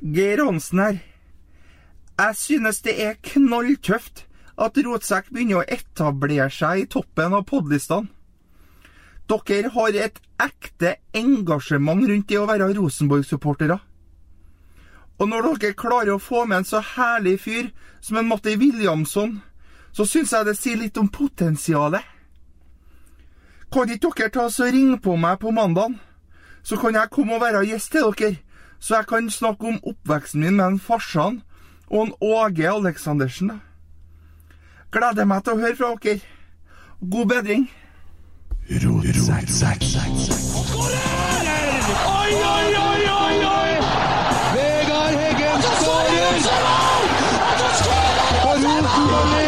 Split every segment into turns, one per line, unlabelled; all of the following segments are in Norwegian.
Geir Hansen her. Jeg synes det er knalltøft at Rotsekk begynner å etablere seg i toppen av podlistene. Dere har et ekte engasjement rundt det å være Rosenborg-supportere. Og når dere klarer å få med en så herlig fyr som en Matti Williamson, så syns jeg det sier litt om potensialet. Kan ikke dere ta og ringe på meg på mandag? Så kan jeg komme og være gjest til dere, så jeg kan snakke om oppveksten min med en farsan og en Åge Aleksandersen. Gleder meg til å høre fra dere. God bedring.
Oi, oi, oi, oi, oi! Vegard Heggen skårer! Og Rosenborg leder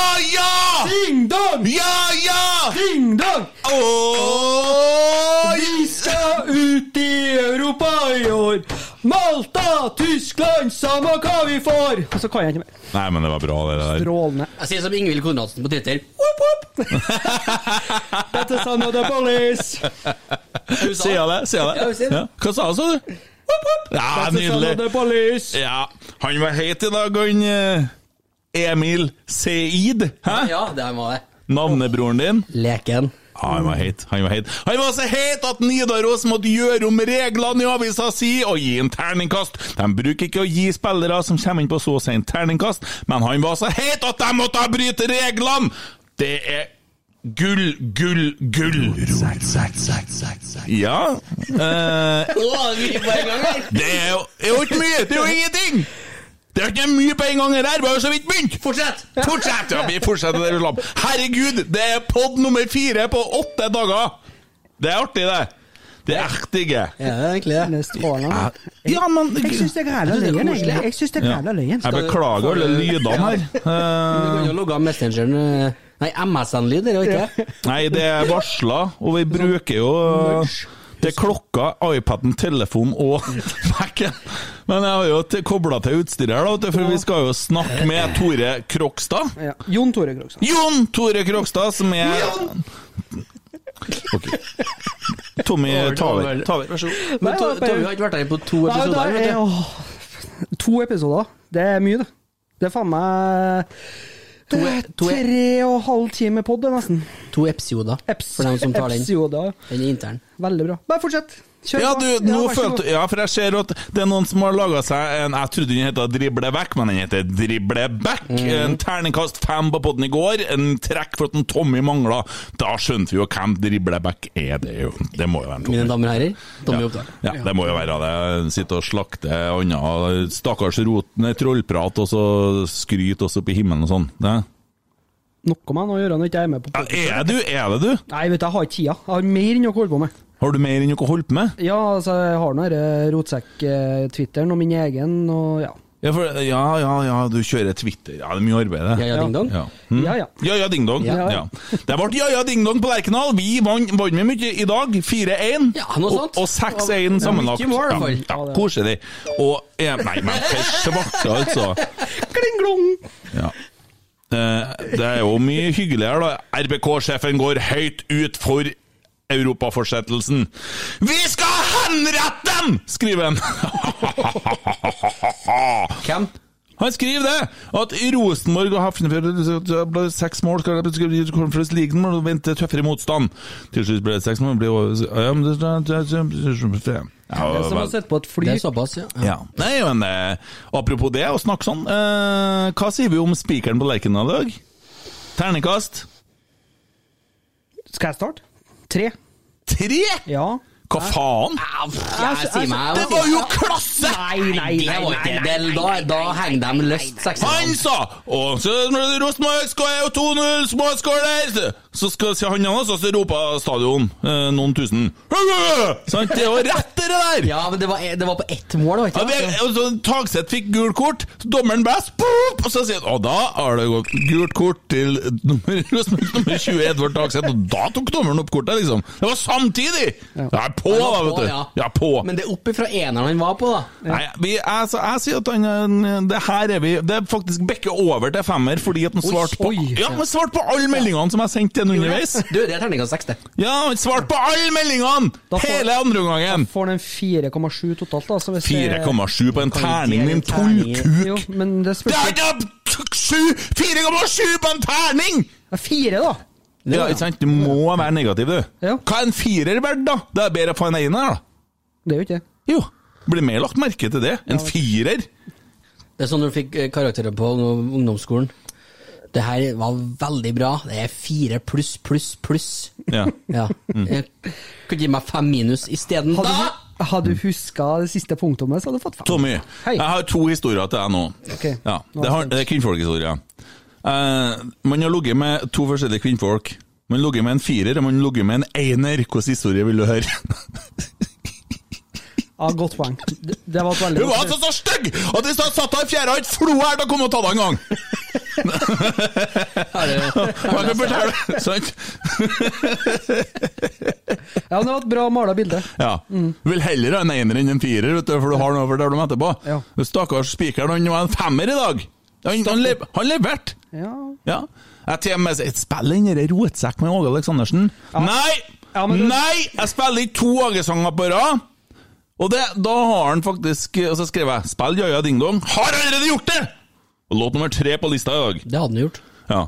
Ja, ja!
Ding dong!
Ja, ja!
Ding dong!
Åh!
Vi skal ut i Europa i år. Malta, Tyskland, samme hva vi får. Og så kan jeg ikke mer.
Nei, men det var bra, det der.
Strålende.
Jeg sier som Ingvild Konradsen på Twitter.
Whoop, whoop. Dette sa nå the police.
Sier jeg det? Sier jeg det? Ja. Hva sa du, sa du?
Whoop, whoop.
Ja, nydelig. Ja, han var heit i dag, han eh, Emil Seid. Hæ?
Ja, det var det.
Navnebroren din.
Leken.
Ja, han var heit. Han var heit Han var så heit at Nidaros måtte gjøre om reglene i avisa si og gi en terningkast. De bruker ikke å gi spillere som kommer inn på så sent terningkast, men han var så heit at de måtte bryte reglene! Det er gull, gull, gull. Ja
her!
Det er jo det er jo ikke mye, det er jo ingenting! Det er ikke mye på en gang her, vi har jo så vidt begynt!
Fortsett!
Fortsett! Ja, vi fortsetter der vi slapp. Herregud, det er pod nummer fire på åtte dager! Det er artig, det. Det er digge.
Ja, det er egentlig det.
Det er.
Ja, men
Jeg syns det er græla løyen, egentlig. Jeg synes det er græla løyen.
Jeg beklager alle lydene her.
Du kan
Eh,
jo logge av Messengeren eh, Nei, MSN-lyd, det er jo ikke?
nei, det er varsla, og vi bruker jo det er klokka, iPaden, telefonen og Mac-en. Men jeg har jo kobla til utstyret her, da, for vi skal jo snakke med Tore Krokstad.
Ja. Jon Tore Krokstad.
Jon Tore Krokstad, som er Ok. Tommy. Taver, vær så god.
Men To- Tommy har ikke vært her på to episoder.
Nei,
vet
er,
du.
to episoder. Det er mye, det. Det er faen meg
To-
eh,
to-
tre og halv time pod, nesten.
To episoder, for dem som tar den.
episoder.
Den er intern.
Veldig bra. Bare fortsett.
Ja, du,
vær
følte, ja, for jeg ser at det er noen som har laga seg en Jeg trodde den het Drible vekk, men den heter Drible back.
Mm.
En terningkast fem på podden i går. En trekk for at en Tommy mangla. Da skjønte vi jo hvem Drible back er. Det, jo, det må jo være en Tommy.
Mine damer og herrer, Tommy
Ja.
Oppdal.
Ja, det må jo være det. Sitte og slakte anna stakkars rotende trollprat, og så skryte oss opp i himmelen og sånn. Det-
Noe med han å gjøre når ikke jeg er med på
Ja, er du? Er det du?
Nei, vet du, jeg har ikke tida. Jeg har mer enn å holde på med.
Har du mer enn noe å holde på med?
Ja, altså, jeg har nå rotsekk-twitteren og min egen, og ja.
Ja, for, ja, ja, ja, du kjører Twitter. Ja, det er mye arbeid, det.
Ja, ja, ding dong.
Ja. Hm?
Ja, ja.
Ja, ja, ding dong.
Ja.
Ja. Det ble ja, ja, ding dong på Lerkendal. Vi vant med vi mye i dag. 4-1.
Ja, noe
og,
sånt.
og 6-1 sammenlagt.
fall.
Ja, ja, koselig. Og eh, Nei, men svarte, altså.
Kling-glong!
Ja. Eh, Det er jo mye hyggeligere, da. RBK-sjefen går høyt ut for europafortsettelsen. Vi skal henrette dem! skriver han.
Hvem?
Han skriver det! At Rosenborg og Hafnarfjord ble seks mål skal i Conference League og vente tøffere motstand. Til slutt ble det seks mål. Ble, ja, men det- det- det- det-
Det er som å
ja,
sitte på et fly.
Det er såpass, ja.
ja. Nei, men eh, apropos det, å snakke sånn. Eh, hva sier vi om spikeren på Lerkendal i dag? Ternekast?
Skal jeg starte? Tre.
Tre!
Ja.
Hva faen?
Jeg sier meg
Det var jo klasse!
Nei, nei, nei. nei, nei,
nei. Da, da henger de løst
Han sa Og så Rosenborg skårer jo 2-0, småskåler! Så skal si han også, så roper stadion eh, noen tusen. Sant? Det var rett, det der!
Ja, men det var, det var på ett mål, var
Ja,
ikke det?
og så Tagseth fikk gult kort, dommeren best, og så sier han Og da har det gått gult kort til nummer, nummer 20, Edvard Tagseth, og da tok dommeren opp kortet, liksom. Det var samtidig! Ja, er på, da, vet du.
ja.
Ja, på.
Men det er opp ifra eneren han var på, da.
Nei, vi, altså, jeg sier at han Det her er vi Det er faktisk bekker over til femmer, fordi at han svarte på. Ja, svart på alle meldingene som jeg sendte til han underveis.
Du, det er terningkast seks, det.
Ja, han svarte på alle meldingene!
Da får-
Hele andre Da
Får den 4,7 totalt, da. Så hvis det-
4,7 på en terning, din.
Jo,
tullkuk!
men det
Det
spørs
er ikke sju- 4,7 på en terning!
Det er fire, da.
Ja, ikke sant? Du må være negativ, du.
Ja.
Hva er en firer verdt, da? Det er bedre å få en ener, da.
Det er jo ikke det.
Jo. Blir mer lagt merke til det. En firer.
Det er sånn du fikk eh, karakterer på ungdomsskolen. Det her var veldig bra. Det er fire pluss, pluss, pluss.
Ja.
Ja. Jeg kunne gi meg fem minus isteden.
Hadde
Da!
du, hadde du huska det siste punktummet, så hadde du fått fem.
Tommy,
Hei.
jeg har to historier til deg nå.
Okay.
Ja,
Nå
det, har, det er kvinnfolkhistorier. Uh, man har ligget med to forskjellige kvinnfolk. Man har ligget med en firer, og man har ligget med en einer. Hvilken historie vil du høre?
Ja, godt poeng. Det, det var et veldig
Hun var altså så stygg at hvis jeg satt der i fjæra, ikke flo her til å komme og ta deg en gang! Hva kan fortelle? Sant?
Ja, men det var et bra mala bilde.
Ja. Vil heller ha en einer enn en firer, vet du, for du har noe å fortelle om etterpå.
Ja.
Stakkars spikeren, han var en femmer i dag! Han, han, lev, han leverte!
Ja.
Ja. Jeg til og med sier Spill den derre rotsekk med Åge Aleksandersen. Nei!
Ja, du...
Nei! Jeg spiller ikke to Åge-sanger på rad! Og det, da har han faktisk Og så skrev jeg 'Spill Jaja Ding Dong'. Har allerede gjort det! Og låt nummer tre på lista i dag.
Det hadde han gjort.
Ja.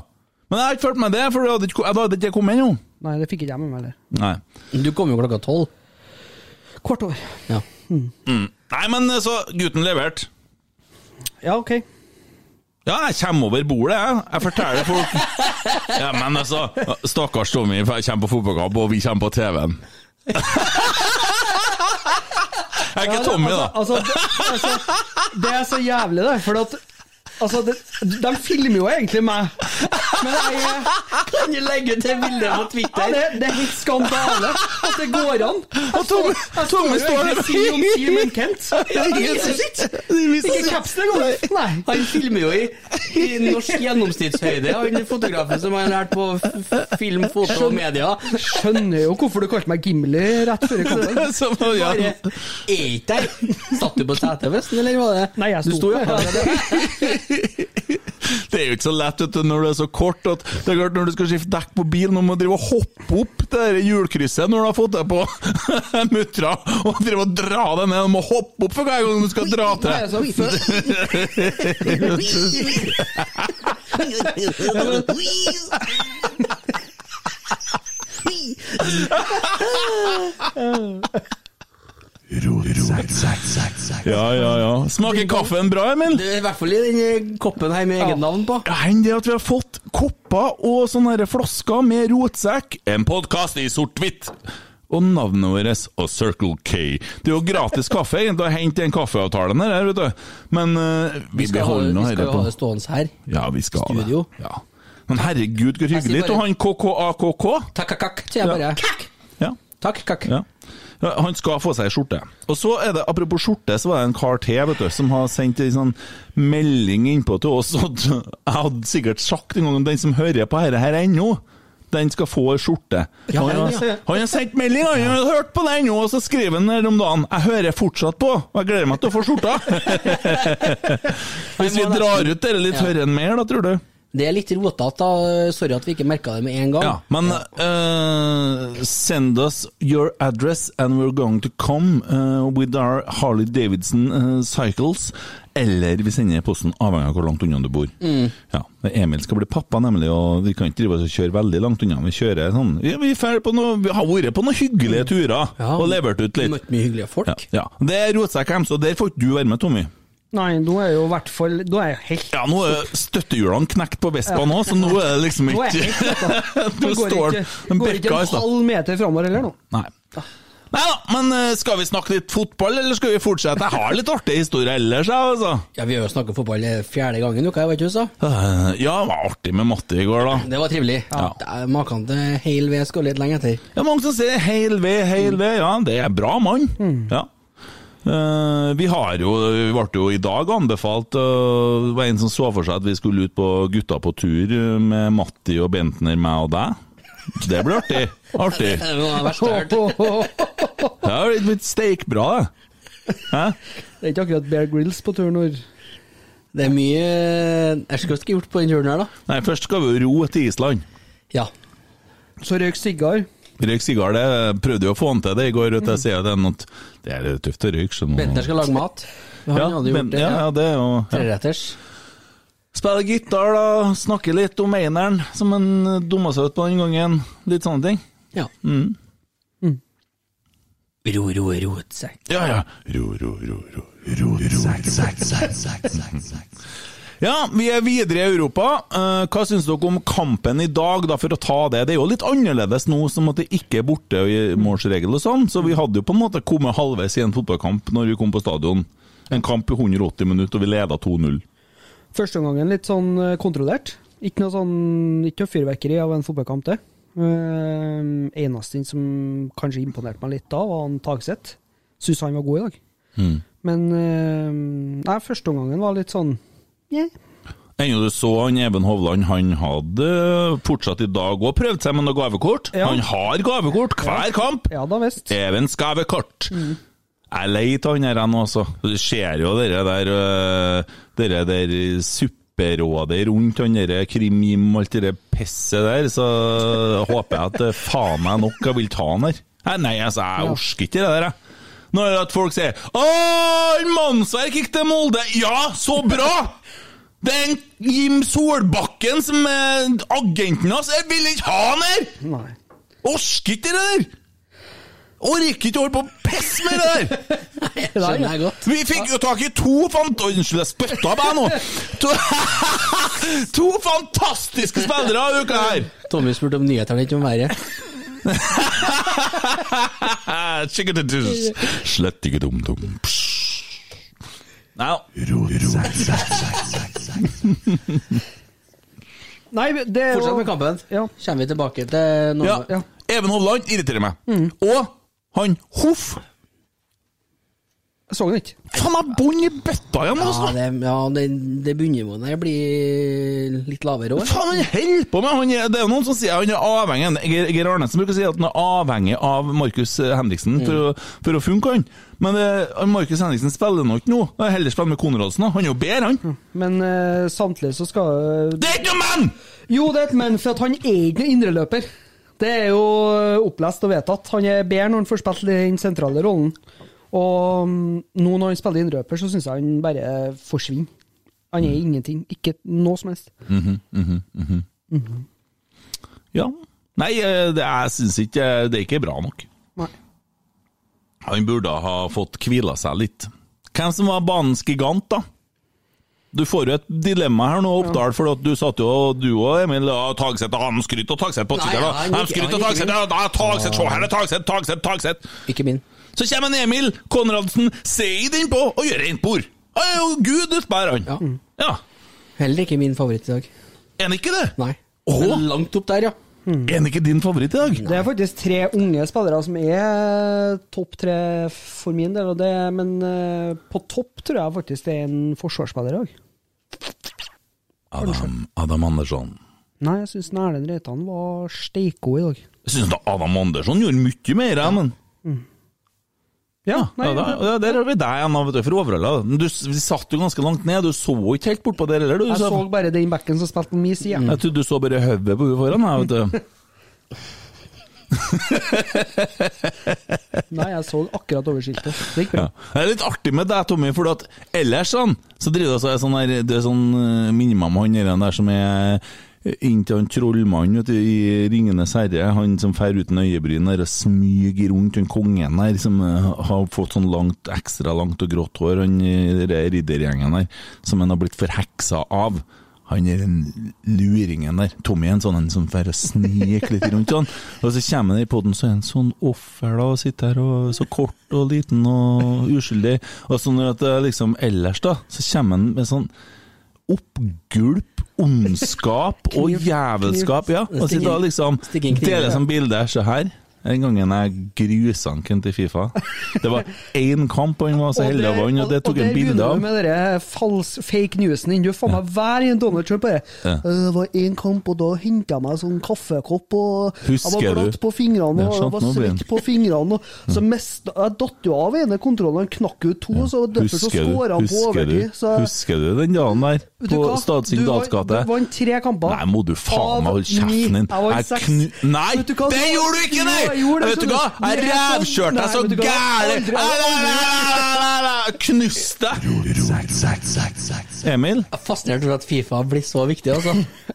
Men jeg har ikke fulgt med det, for da hadde ikke, hadde ikke kommet ennå.
Nei, det fikk ikke jeg med meg heller.
Du kom jo klokka tolv.
Kvart over.
Ja.
Mm. Nei, men så Gutten leverte.
Ja, ok.
Ja, jeg kommer over bordet, jeg. Jeg forteller folk Ja, men altså Stakkars Tommy for jeg kommer på fotballkamp, og vi kommer på TV-en. Er ikke Tommy, da.
Altså, altså, det, altså, det er så jævlig, det. For at Altså, det, de filmer jo egentlig meg. Men jeg er
Kan du legge til bildet på
ja,
Twitter?
det, det er helt skandale at det går an. Og Tomme står
der
og sier om Kent Ikke caps engang! Nei.
Han filmer jo i, i norsk gjennomsnittshøyde, han fotografen som har lært på film, foto og media.
Skjønner jo hvorfor du kalte meg Gimli rett før kampen.
Så, ja.
Bare er ikke der. Satt du på setet, forresten, eller var det
Nei, jeg
Du
sto
sto jo her.
Det er jo ikke så lett vet du, når det er så kort. At det er klart Når du skal skifte dekk på bilen, må du drive og hoppe opp det hjulkrysset når du har fått det på mutra, og drive og dra det ned. Du må hoppe opp for hver gang du skal dra til. Ja, ja, ja. Smaker kaffen bra, Emil?
I hvert fall i den eh, koppen her med eget navn på.
Ja, Enn det at vi har fått kopper og sånne flasker med rotsekk. En podkast i sort-hvitt. Og navnet vårt og Circle K. Det er jo gratis kaffe egentlig å hente den kaffeavtalen her, vet du. Men uh, vi,
skal ha,
beholder nå
vi skal
dette
jo ha det stående her.
Ja, vi skal ha det. Ja. Men herregud, hvor hyggelig. Og han KKAKK
Takk, takk, sier jeg bare.
ja.
Takk, takk.
Ja. Han skal få seg ei skjorte. Og så er det, apropos skjorte, så var det en kar til vet du, som har sendt en sånn melding innpå til oss. Og Jeg hadde sikkert sagt en gang den som hører på dette her ennå, den skal få ei skjorte.
Ja,
han, har,
ja.
han har sendt melding, han har hørt på det ennå, og så skriver han her om dagen 'Jeg hører fortsatt på, og jeg gleder meg til å få skjorta'. Hvis vi drar ut dette litt, hører han mer da, tror du?
Det er litt rotete. Sorry at vi ikke merka det med en gang.
Ja, men uh, send us your address and we're going to come uh, with our Harley Davidson uh, cycles. Eller vi sender posten, avhengig av hvor langt unna du bor. Ja, Emil skal bli pappa, nemlig, og vi kan ikke drive oss og kjøre veldig langt unna. Vi kjører sånn ja, vi, noe, vi har vært på noen hyggelige turer
Ja,
og levert ut litt.
Møtt mye hyggelige folk.
Ja, ja. Det er Rotsekk Hems, og der får ikke du være med, Tommy.
Nei, nå er jo i hvert fall Nå er jeg helt
Ja, nå er støttehjulene knekt på Vespa nå, så nå er det liksom
Nå er
ikke
jeg helt.
Nå
Nå går
står
ikke,
den
går ikke en halv meter framover heller nå.
Nei. Nei da, men eh, skal vi snakke litt fotball, eller skal vi fortsette? Jeg har litt artig historie ellers, jeg, altså.
Ja, vi har jo snakket fotball fjerde gangen i uka, jeg vet ikke hva du sa.
Eh, Ja, det var artig med matte i går, da.
Det var trivelig.
Ja.
Det er Maken til heil ved skal litt lenge etter.
Ja, mange som sier heil ved, heil ved. Ja, det er bra mann. Ja. Eh, vi har jo, vi ble jo i dag anbefalt øh, Det var en som så for seg at vi skulle ut på gutta på tur øh, med Matti og Bentner, meg og deg. Det blir artig. Artig.
Det har.
Blitt steikbra, det. Hæ?
Det er ikke akkurat Bear Grills på tur når
Det er mye Jeg skulle ikke gjort på den turen her, da.
Nei, først skal vi ro til Island.
Ja.
Så røyk sigar.
Røyk sigar, det prøvde jo å få han til det i går. Jeg, sier det, er noe, det er tøft å røyke. så må-
Bentner skal lage mat. Han
ja,
hadde gjort
men,
det.
ja, ja, det jo ja.
Treretters.
Spille gitar, da. Snakke litt om eineren, som han dumma seg ut på den gangen. Litt sånne ting.
Ja.
Mm.
Ro, ro, rotsekk.
Ja, ja. Ro, ro, ro, ro. ro, ro. Ja, vi er videre i Europa. Eh, hva syns dere om kampen i dag, da, for å ta det? Det er jo litt annerledes nå som at det ikke er borte i målsregel og sånn, så vi hadde jo på en måte kommet halvveis i en fotballkamp når vi kom på stadion. En kamp i 180 minutter, og vi leda 2-0.
Førsteomgangen litt sånn eh, kontrollert. Ikke noe sånn Ikke noe fyrverkeri av en fotballkamp, det. Uh, eneste som kanskje imponerte meg litt da, var han Tagseth. Syns han var god i dag.
Mm.
Men uh, nei, førsteomgangen var litt sånn yeah.
Ennå du så han Even Hovland, han hadde fortsatt i dag òg prøvd seg med noe gavekort.
Ja.
Han har gavekort hver kamp!
Ja da visst.
Evens gavekort. Jeg er lei av han her nå, altså. Du ser jo dere der der, Dere der supperådet rundt han derre krim-jim og alt det pisset der, så håper jeg at faen meg nok jeg vil ta han her. Nei, altså, jeg orker ikke det der, jeg. Når at folk sier 'Å, mannsverk gikk til Molde'. Ja, så bra! Det er en Jim Solbakken som er agenten hans. Jeg vil ikke ha han her!
Nei.
Orker ikke det der! Orker ikke holde på å pisse med det der!
Skjønner jeg godt.
Vi fikk jo tak i to fant... Unnskyld, jeg spytta på deg nå! To, to fantastiske spillere av uka her!
Tommy spurte om nyhetene, ikke om været.
Slett ikke dum-dum. Nei.
Nei, det er
Fortsett med kampen.
Ja.
Kommer vi tilbake til noe
Ja.
Ja.
Even Hovland irriterer meg. Og han Hoff
Jeg så den ikke.
Faen jeg bånd i bøtta igjen!
Ja,
Altså.
det, ja, det, det bunnivået blir litt lavere òg.
Faen, han holder på med han er, Det er jo noen som sier han er avhengig Geir Geir Arnesen bruker å si at han er avhengig av Markus Henriksen for, å, for å funke, han. Men eh, Markus Henriksen spiller nå ikke nå. Han Heller spiller med Konradsen. Han er jo bedre, han.
Men uh, samtidig så skal
Det er ikke noe men!
Jo, det er et men, for at han er ikke noen indreløper. Det er jo eh, opplest og vedtatt. Han er bedre når han får spilt den sentrale rollen. Og mm, nå når han spiller innrøper, så syns jeg han bare forsvinner. Han er ingenting. Ikke noe som helst.
Ja. Nei, eh, det, jeg syns ikke det er ikke bra nok.
Nei.
Han burde ha fått hvila seg litt. Hvem som var banens gigant, da? Du får jo et dilemma her nå, Oppdal, for at du satt jo, og du og Emil og Tagseth Han skryter av Tagseth på Twitter, da.
han
skryter
gikk
Tagseth, Tagseth, se her, er Tagseth, Tagseth, Tagseth.
Ikke min.
Så kommer en Emil Konradsen, ser innpå og gjør rent bord. Å jo gud utbærer, han.
Ja.
Ja.
Heller ikke min favoritt i dag.
Er han ikke det?
Nei.
Åh!
Men langt opp der, ja.
Er han ikke din favoritt i dag?
Det er faktisk tre unge spillere som er topp tre for min del, og det, men eh, på topp tror jeg faktisk det er en forsvarsspiller i dag.
Adam, Adam Andersson.
Nei, jeg syns Erlend Reitan var steikgod i dag.
Jeg syns Adam Andersson gjorde mye mer, ja, men
Ja, nei,
ja, da, Der har vi deg igjen, vet du, for Overhalla. Du satt jo ganske langt ned, du så ikke helt bortpå der heller,
jeg
så-
så bare den backen som spilte på min side.
Jeg trodde du så bare hodet på henne foran, jeg, vet du.
Nei, jeg så akkurat over skiltet. Det gikk bra.
Ja. Det er litt artig med deg, Tommy, for at ellers sånn, så driver det sånn her, det er sånn eh, minner meg om han der som er inntil han trollmannen i 'Ringenes herre', han som fer uten øyebryn og smyger rundt den kongen der, som eh, har fått sånn langt, ekstra langt og grått hår, han den riddergjengen der, som han har blitt forheksa av. Han er den luringen der. Tommy er en sånn en som får snike litt rundt han. Og så kommer han i poden, så er han sånn offer da, og sitter her og så kort og liten og uskyldig. Og så når det liksom ellers, da, så kommer han med sånn oppgulp, ondskap og jævelskap. Ja, og sitter og liksom deler som bilde. Se her. Den gangen jeg grusanken til Fifa. Det var én kamp, han var så heldig å vinne, og det tok en bilde
Og det begynner med dere fake newsen din. Du faen meg hver en Donald Trump bare.
Ja.
«Øh, Det var én kamp, og da henta jeg meg sånn kaffekopp, og
Husker
jeg var glatt på fingrene,
Ja,
og jeg var svett på fingrene, og så mest, jeg datt jo av ene kontrollen, han knakk ut to, så derfor så skåra han på overtid. Så
husker du den dagen der på? Stadsing
vant- Du vant tre kamper.
Nei, må du faen
Av
meg holde kjeften din. Nei, det gjorde du ikke! Nei!
Jeg gjorde det,
Vet du hva? Jeg
Det
revkjørte deg så gæren! Knuste deg! Emil?
Jeg er fascinert over at Fifa blir så viktig, altså.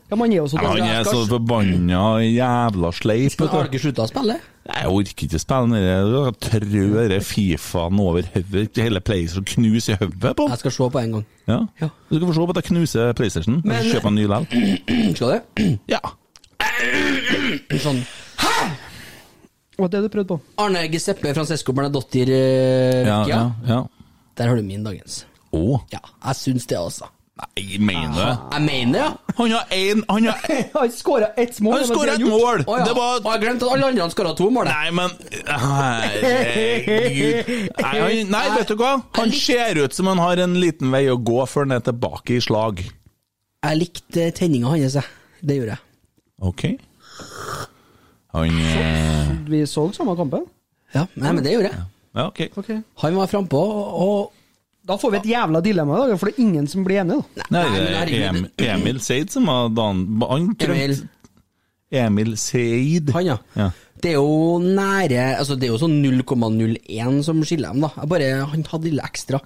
Ja, man er jo så
Ja, han er så forbanna jævla sleip.
Har ikke slutta å spille?
Jeg orker ikke spille med det. Trør Fifaen over hodet. Hele PlayStation knuser i hodet på
Jeg skal se på en gang.
Ja.
Ja.
Du skal få se på at jeg knuser PlayStation.
Men-
Kjøpe en ny lell.
Skal du?
Ja.
Sånn.
Hva var det du prøvd på?
Arne Giseppe Francesco Bernadotter eh,
Ja, ja, ja.
Der har du min dagens.
Å,
Ja, jeg syns det, altså.
nei, mener du det?
Jeg mener det, ja.
Han har én Han har
Han skåra ett mål.
Han skåra
det
et
han gjorde.
mål!
Oh, ja.
Det var
Og jeg glemte at alle andre skåra to mål.
Nei, men Herregud. Nei, han, nei, vet du hva? Han ser ut som han har en liten vei å gå før han er tilbake i slag.
Jeg likte tenninga hans, jeg. Det gjorde jeg.
OK? Han eh,
Vi så samme kampen.
Ja, nei, men det gjorde jeg.
Ja, OK.
okay.
Han var frampå, og
Da får vi et jævla dilemma i dag, for det er ingen som blir enig. da.
Nei, det er. Emil, Seid som var dan... Han
Emil,
Emil Seid.
han, ja.
Ja.
Det er jo nære Altså, det er jo sånn 0,01 som skiller dem, da. Jeg bare, han hadde lille ekstra.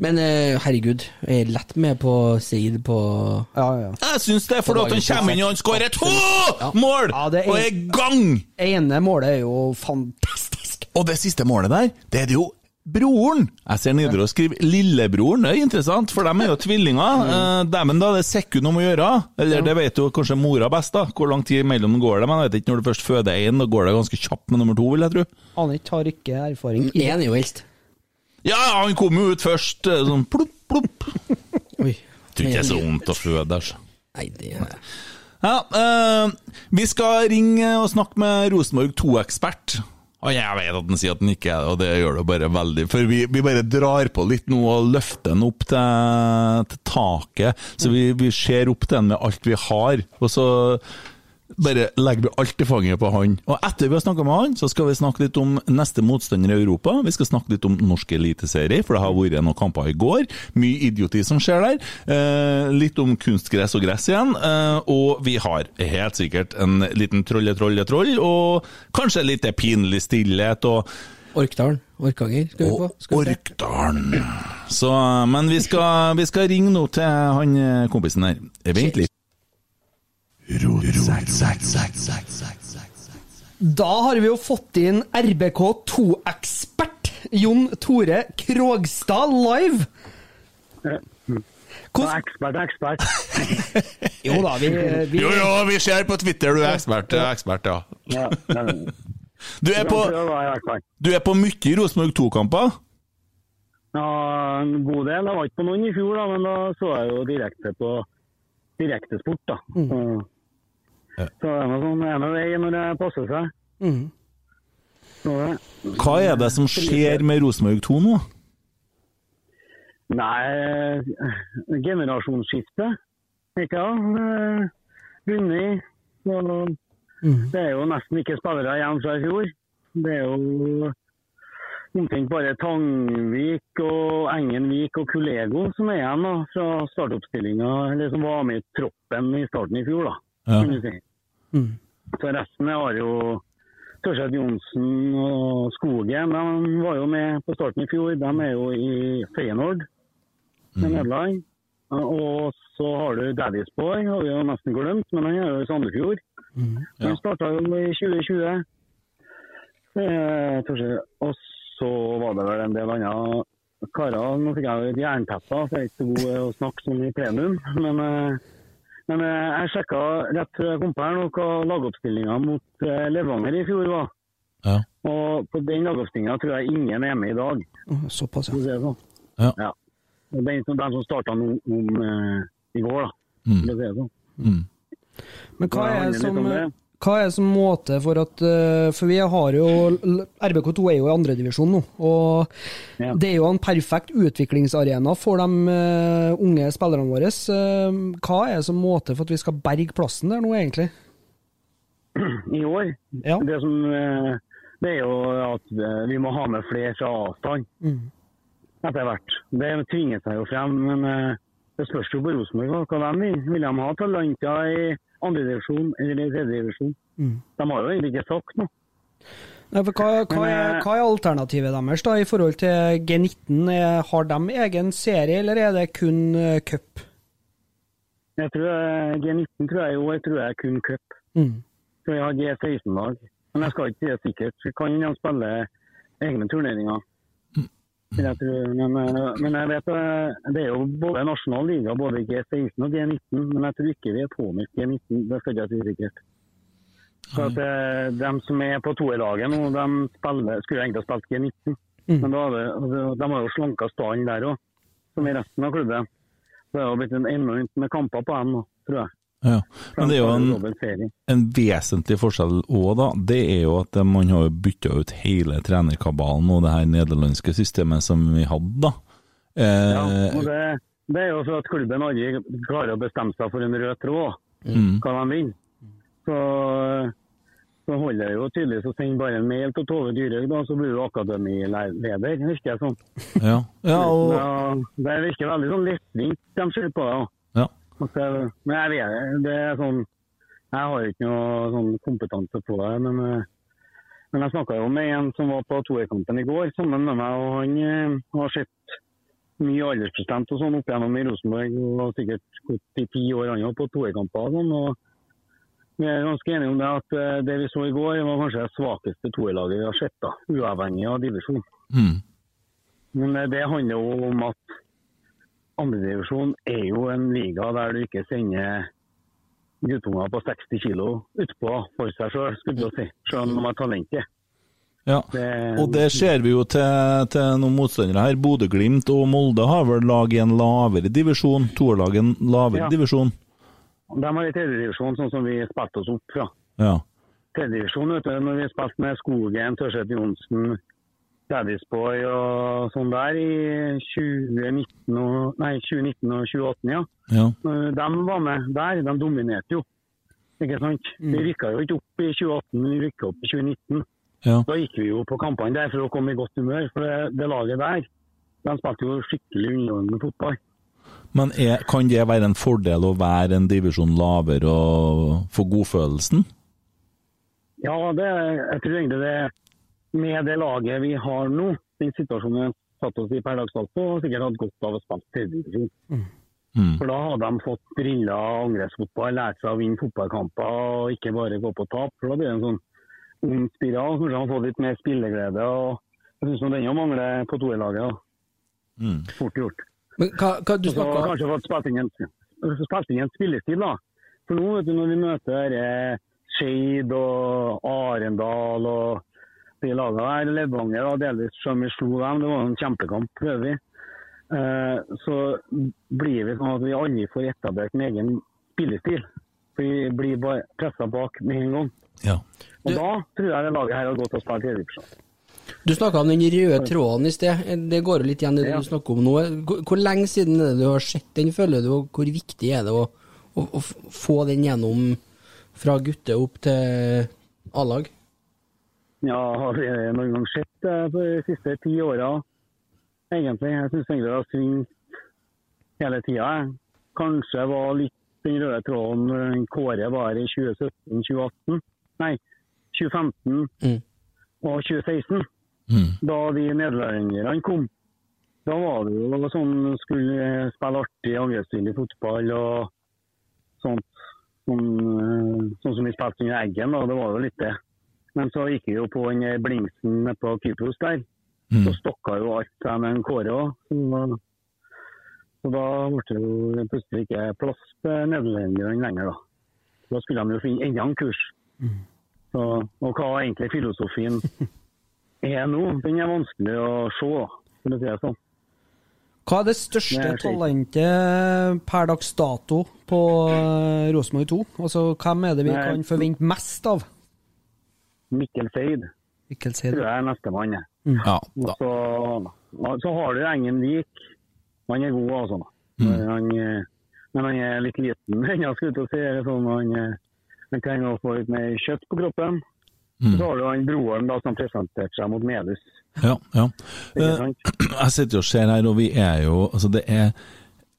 Men uh, herregud, jeg er lett med på Seid på
Ja, ja.
Jeg syns det er fordi at han kommer inn og han skårer to
Ja.
mål!
Ja, er-
Og er i gang!
Ene målet er jo fantastisk.
Og det siste målet der, det er det jo broren! Jeg ser Nidaros skriver lillebroren, det er interessant, for dem er jo tvillinger. Mm. Dæven, da, det er sekund om å gjøre. Eller det vet jo kanskje mora best, da. Hvor lang tid imellom går det? Men jeg vet ikke, når du først føder én, da går det ganske kjapt med nummer to, vil jeg tro.
Annik har ikke erfaring.
Én er jo eldst.
Ja, han kom jo ut først, eh, sånn plopp, plopp.
Oi.
Jeg tror ikke det er så vondt å føde, altså.
Nei, det er
Ja, øh, vi skal ringe og snakke med Rosenborg 2-ekspert. Og jeg vet at han sier at han ikke er det, og det gjør det bare veldig For vi, vi bare drar på litt nå og løfter den opp til, til taket. Så vi, vi ser opp til den med alt vi har, og så bare legger vi alt i fanget på han. Og etter vi har snakka med han, så skal vi snakke litt om neste motstander i Europa. Vi skal snakke litt om norsk eliteserie, for det har vært noen kamper i går. Mye idioti som skjer der. Eh, litt om kunstgress og gress igjen. Eh, og vi har helt sikkert en liten trolle-trolle-troll, og kanskje litt pinlig stillhet. og
Orkdalen. Orkanger skal vi på. Skal vi.
Orkdalen. Så, men vi skal, vi skal ringe nå til han eh, kompisen her. Vent litt.
Da har vi jo fått inn RBK2-ekspert Jon Tore Krogstad live. Hvordan-
Ekspert, ekspert.
Jo da, vi, vi
Jo, jo, vi ser på Twitter, du er ekspert, ekspert ja. Du er på, du er på mye Rosenborg 2-kamper?
Ja, en god del. Jeg var ikke på noen i fjor, da, men da så jeg jo direkte på direktesport. da. Så,
Ja.
så det er noe sånn ene vei når det passer seg. Mm. Det.
Hva er det som skjer med Rosenborg 2 nå?
Nei, generasjonsskifte, ikke sant? Vunnet. Så Det er jo nesten ikke spillere igjen fra i fjor. Det er jo omtrent bare Tangvik og Engenvik og Kulego som er igjen da, fra startoppstillinga, eller som var med i troppen i starten i fjor. da. Kan du si.
Mm.
Så resten har jo Tørseth Johnsen og Skogen de var jo med på starten i fjor. De er jo i Feyenoord med Nederland. Og så har du Daddy's Boy, har vi jo nesten glemt, men han er jo i Sandefjord.
Ja.
Han starta jo i 2020. Eh, og så var det vel en del andre karer, nå fikk jeg jo et jernteppe, så jeg er ikke så god å snakke sånn i plenum. Men, eh, men eh, jeg sjekka rett før jeg kom på her nå hva lagoppstillinga mot eh, Levanger i fjor var.
Ja.
Og på den lagoppstillinga tror jeg ingen er med i dag.
Såpass,
ja. Så.
ja.
det sånn.
Ja.
Og Den, som- den som starta nå om eh, i går, da.
Mm.
Det sånn.
Mm.
Men hva er
det
som
om det.
Hva er det som måte for at eh, For vi har jo RBK2 er jo i andredivisjon nå, og
Ja.
det er jo en perfekt utviklingsarena for de eh, unge spillerne våre. Eh, hva er det som måte for at vi skal berge plassen der nå, egentlig?
I år.
Ja.
Det, som, det er jo at vi må ha med flere fra avstand
Mm.
etter hvert. Det tvinger seg jo frem, men det spørs jo på Rosenborg hva de vil. Vil de ha talenter i andredivisjon eller i tredjedivisjon?
Mm.
De har jo egentlig ikke sagt noe.
Nei, hva, hva,
Men,
er,
eh,
hva er alternativet deres da, i forhold til G19? Er- Har de egen serie, eller er det kun eh, cup?
Jeg tror eh, G19 tror jeg jo, jeg tror jeg kun cup.
Mm.
Så jeg har G16-lag. Men jeg skal ikke si det sikkert. Kan de spille egne turneringer? Jeg tror, Men, eh, men jeg vet eh, det er jo både nasjonal liga, både G16 og G19. Men jeg tror ikke vi er påmeldt G19. Det skal jeg ikke si sikkert. Så at eh, De som er på toerlaget nå, de spiller, skulle egentlig ha spilt G19.
Mm.
Men da altså, de har jo slanka stallen der òg, som i resten av klubben. Så det har blitt en enormt med kamper på dem tror jeg.
Ja. Men det er jo en, en vesentlig forskjell òg, da. Det er jo at man har bytta ut hele trenerkabalen og det her nederlandske systemet som vi hadde, da.
Ja,
Eh,
og det, det er jo så at klubben aldri klarer å bestemme seg for en rød tråd,
mm,
hva de vil. Så, så holder det jo tydeligvis å sende bare en mail til Tove Dyrhaug, da, så blir du akademileder, virker det som.
ja. ja, og
det virker veldig sånn lettvint de skylder på det. Men jeg vet det, er sånn Jeg har jo ikke noe sånn kompetanse på det, men, eh, men jeg snakka jo med en som var på toerkampen i går sammen med meg, og han eh, har sett mye aldersbestemt og sånn opp igjennom i Rosenborg, og har sikkert gått i ti år han på toerkamper og sånn. og vi er ganske enige om det at eh, det vi så i går, var kanskje det svakeste toerlaget vi har sett, da, uavhengig av divisjon.
Mm,
Men det handler jo om at andredivisjon er jo en liga der du ikke sender guttunger på 60 kilo utpå for seg sjøl, skulle jeg si. Selv om de har talentet.
ja. Og det ser vi jo til, til noen motstandere her. Bodø-Glimt og Molde har vel lag i en lavere divisjon. Toerlag i en lavere
Ja.
divisjon.
De har i tredjedivisjon, sånn som vi spilte oss opp fra.
Ja.
Tredjedivisjon, vet du, når vi spilte med Skogen, Tørseth Johnsen, Daddy's-boy og sånn der i 2019 og, nei, 2019 og 2018, ja.
ja.
De var med der, de dominerte jo. Ikke sant? Vi rykka jo ikke opp i 2018, men vi rykka opp i 2019.
ja.
Da gikk vi jo på kampene der for å komme i godt humør. For det, det laget der, de spilte jo skikkelig underholdende fotball.
Men er, kan det være en fordel å være en divisjon lavere og få godfølelsen?
Ja, det, jeg tror egentlig det med det laget vi har nå, den situasjonen vi har satt oss i per dags dato, har sikkert hatt godt av å spille tredjedivisjon.
Mm.
For da hadde de fått drilla angrepsfotball, lært seg å vinne fotballkamper og ikke bare gå på tap. For da blir det en sånn ond spiral. Kanskje han fått litt mer spilleglede. og Jeg syns den jo mangler på toerlaget.
Mm.
Fort gjort.
Men hva, hva du
Og
om?
kanskje fått spilt inn en, en spillestil, da. For nå, vet du, når vi møter eh, Skeid og Arendal og de lagene der, Levanger var delvis selv om vi slo dem, det var en kjempekamp, prøver vi. Eh, så blir vi sånn at vi aldri får etablert en egen spillestil. For vi blir bare pressa bak med en gang.
Ja.
Og da tror jeg det laget her har gått og spilt tredjedivisjon.
Du snakka om den røde tråden i sted. Det går jo litt igjen i det
Ja.
du snakker om nå. Hvor, hvor lenge siden er det du har sett den, føler du, og hvor viktig er det å, å, å få den gjennom fra gutte opp til A-lag?
Ja, har vi noen gang sett det de siste ti åra, egentlig? Jeg syns egentlig det har svingt hele tida. Kanskje var litt den røde tråden når Kåre var her i 2017-2018. Nei, 2015
Mm.
og 2016.
Mm.
Da de nederlenderne kom. Da var det jo sånn skulle spille artig angrepsstilig fotball og sånt. Sånn, eh, sånn som vi spilte under Eggen, da. Det var jo litt det. Men så gikk vi jo på den blingsen på Kypros der. Så stokka jo alt seg med en Kåre òg. Så, da ble det jo plutselig ikke plass til nederlenderne lenger, da. Da skulle de jo finne enda en kurs. Så, og hva egentlig filosofien er nå, den er vanskelig å se, for å si det sånn.
Hva er det største
Det er
talentet per dags dato på eh, Rosenborg 2? Altså, hvem er det vi
Nei.
kan forvente mest av?
Mikkel Seid
Mikkel Seid.
tror jeg er nestemann. Mm.
Ja,
så, så har du Engen Vik. Han er god, altså.
Mm.
Han, eh, men han er litt liten ennå, til å si. Det Sånn, han, eh, han trenger å få litt mer kjøtt på kroppen.
Mm.
Så har du han broren da, som presenterte seg mot Melhus.
ja, ja. Eh? Jeg sitter og ser her, og vi er jo Altså, det er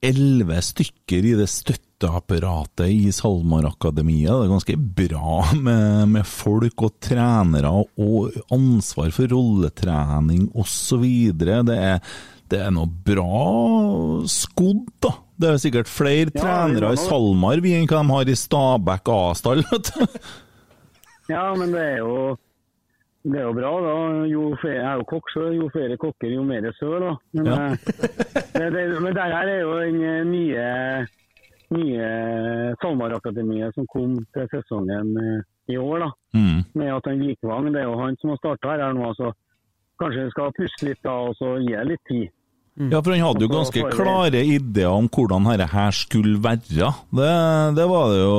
elleve stykker i det støtteapparatet i SalMar-akademiet. Det er ganske bra med, med folk og trenere og ansvar for rolletrening osv. Det, er- det er noe bra skodd, da. Det er sikkert flere
Ja,
trenere i SalMar vi enn hva de har i Stabæk A-stall. vet du.
Ja, men det er jo det er jo bra, da. Jo flere, jeg er jo kokk, så jo flere kokker, jo mer søl, da. Men,
Ja.
eh, det, det, men det her er jo den eh, nye, nye SalMar-akademiet som kom til sesongen eh, i år, da.
Mm.
Med at han Vikvang, det er jo han som har starta her nå. så Kanskje vi skal puste litt da, og så gi det litt tid.
Ja, for han hadde jo ganske klare ideer om hvordan dette her skulle være. Det, det var det jo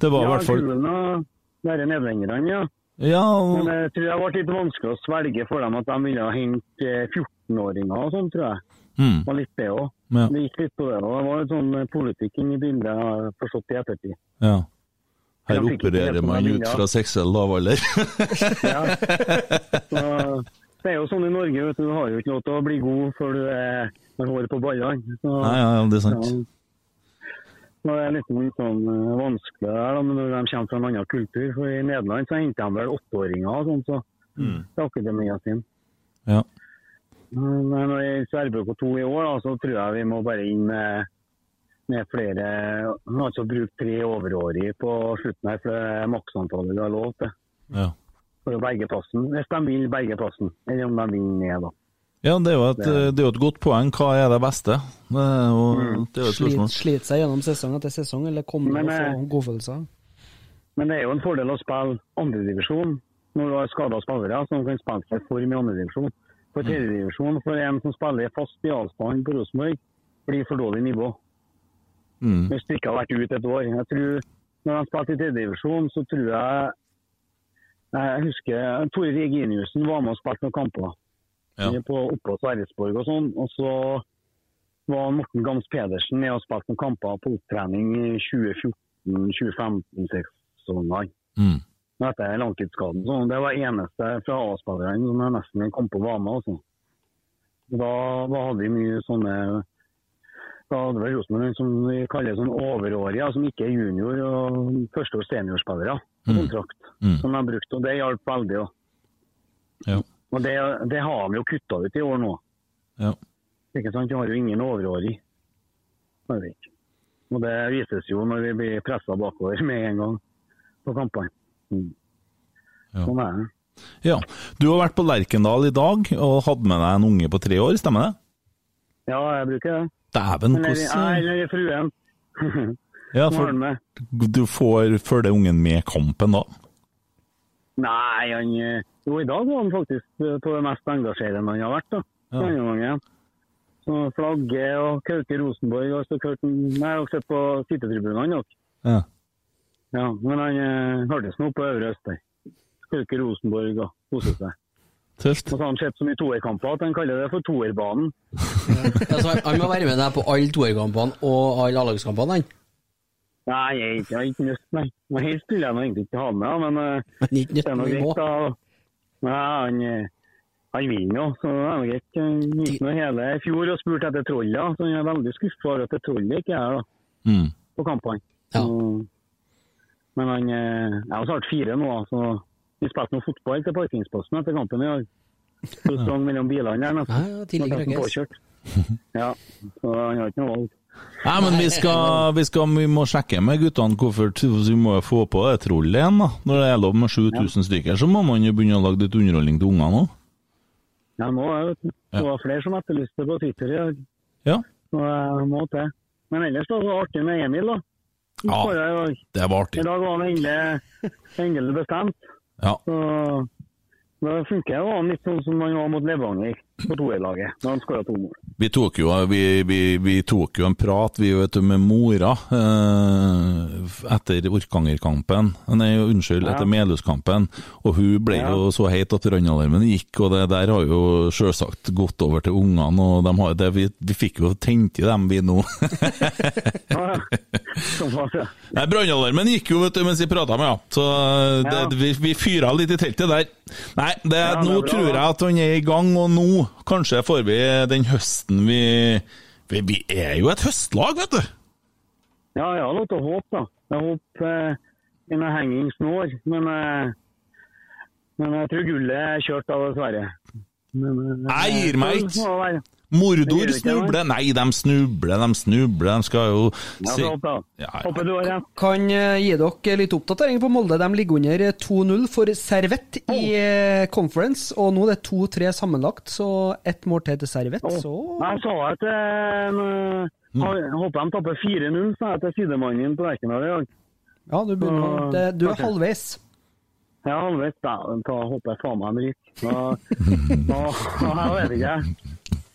Det var i
Ja,
hvert fall
Ja, og disse nederlenderne, ja.
Ja,
Men jeg tror det ble litt vanskelig å svelge for dem at de ville hente eh, 14-åringer og sånn, tror jeg.
Mm,
Det var litt det òg.
ja,
Det gikk litt på det. og Det var litt sånn eh, politikk inni bildet, jeg har forstått i ettertid.
ja. Her opererer man ut fra seksuell lavalder.
Ja. Så, det er jo sånn i Norge, vet du, du har jo ikke lov til å bli god før du er med håret på ballene. Så,
Nei, ja, ja, det er sant.
Ja. Det er litt sånn eh, vanskelig der, da, når de kommer fra en annen kultur. For I Nederland så henter de vel åtteåringer og sånn, så
Mm.
til akademia sin.
Ja.
Men når jeg server på to i år, da, så tror jeg vi må bare inn med, med flere Altså bruke tre overårige på slutten her, for det er maksantallet vi har lov til.
Ja.
For å berge plassen. Hvis de vil berge plassen, eller om de vil ned, da.
ja, det er jo et, det er jo et godt poeng. Hva er det beste? Det er jo,
Mm.
det er jo et
Slit, slite seg gjennom sesong etter sesong, eller komme
Men,
og få
eh,
godfølelser?
Men det er jo en fordel å spille andredivisjon når du har skada spillere som kan spille seg form i andredivisjon. For tredjedivisjon, for en som spiller fast i avstand på Rosenborg, blir for dårlig nivå.
Mm.
Hvis du ikke har vært ute et år. Jeg tror, når han spilte i tredjedivisjon, så tror jeg Jeg husker Tore Reginiussen var med og spilte noen kamper.
Ja.
På oppå Sverresborg og sånn. Og så var Morten Gams Pedersen med og spilte noen kamper på opptrening i 2014-2015-sesongene.
Mm.
Etter langtidsskaden. Så det var eneste fra A-spillerne som jeg nesten kom på var med. Altså. Da, da hadde vi mye sånne Da hadde vi Rosenborg som vi kaller sånn overårige, som ikke er junior og førsteårs seniorspillere på
Mm.
kontrakt.
Mm.
Som de har brukt, og det hjalp veldig. også.
Ja.
Og det, det har vi jo kutta ut i år nå.
Ja.
Ikke sant? Vi har jo ingen overårig. Og det vises jo når vi blir pressa bakover med en gang på kampene. Mm.
Ja.
Sånn er det.
ja. Du har vært på Lerkendal i dag og hadde med deg en unge på tre år, stemmer det?
Ja, jeg bruker det.
Dæven, hvordan
jeg er fruen.
ja, for. Du får følge ungen med kampen da?
Nei, han eh, Jo, i dag var han faktisk eh, på det mest engasjerende han har vært. da.
Ja.
Denne gangen. Så flagge og Kauke Rosenborg og så Kauken Nei, jeg har sett på sittetribunene.
Ja.
Ja, men han eh, hørtes nå på Øvre Østøy. Kauke Rosenborg og kose seg.
Tøft.
Og så har han sett så mye toerkamper at han kaller det for toerbanen.
Altså, han- han må være med deg på alle toerkampene og alle A-lagskampene, han.
Nei, jeg er ikke, jeg er ikke lyst, nei. Men helst ville jeg egentlig ikke ha med han, men
Men ikke
det er nå greit, da. Nei, han, eh, han vinner jo, så det er nå greit. Han gikk nå hele i fjor og spurte etter trollet, så han er veldig skuffa over at det trollet ikke er da,
Mm.
på kampene.
Ja.
Så- Men han eh, jeg har snart fire nå, så vi spilte noe fotball til parkingsplassen etter kampen i dag. Så sprang mellom bilene der nesten.
Ja, ja, tidlig
Så ble han
krøkkes.
påkjørt. Ja, så han har ikke noe valg.
Nei, men vi skal, vi skal vi må sjekke med guttene hvorfor vi må få på det trollet igjen. da. Når det er lov med 7000 stykker, så må man jo begynne å lage litt underholdning til ungene òg.
Ja, nå er det, det var flere som etterlyste på Twitter i dag.
Ja.
Så jeg må til. Men ellers da, så var det artig med Emil, da.
Ja. Det var
I dag var han endelig, endelig bestemt.
Ja.
Så det funker jo litt sånn som han var mot Levanger på toerlaget, når han skåra to mål.
Vi tok, jo, vi, vi, vi tok jo en prat vi vet du, med mora eh, etter Orkanger-kampen. Nei, unnskyld,
Ja.
etter Melhus-kampen. Og hun ble
Ja.
jo så heit at brannalarmen gikk, og det der har jo selvsagt gått over til ungene. Og de har, det, vi, vi fikk jo tent i dem, vi nå.
Ja, ja. Sånn.
Nei, Brannalarmen gikk jo vet du, mens vi prata med henne, så det,
Ja.
vi, vi fyra litt i teltet der. Nei, det,
Ja,
nå
bra,
tror jeg at han er i gang, og nå kanskje får vi den høsten vi Vi, vi er jo et høstlag, vet du.
Ja, jeg har lov til å håpe, da. Jeg håper eh, en henging snår, men, eh, men jeg tror gullet er kjørt av, dessverre. Men, eh,
Jeg gir meg ikke. Mordor
Det
snubler Nei, de snubler, de snubler. De skal jo
Ja,
si-. Ja, ja.
Håper du har rett.
Kan eh, gi dere litt oppdatering på Molde. De ligger under 2-0 for Servett i eh, conference, og nå er det 2-3 sammenlagt, så ett mål til til Servett, så
Jeg sa at eh, jeg håper de tapper 4-0, sa jeg til sidemannen på Lerkendal i dag.
Ja, du, begynner, du er halvveis.
Ja, halvveis. Dæven da håper jeg faen meg en ryker. Da, da, da, jeg vet ikke.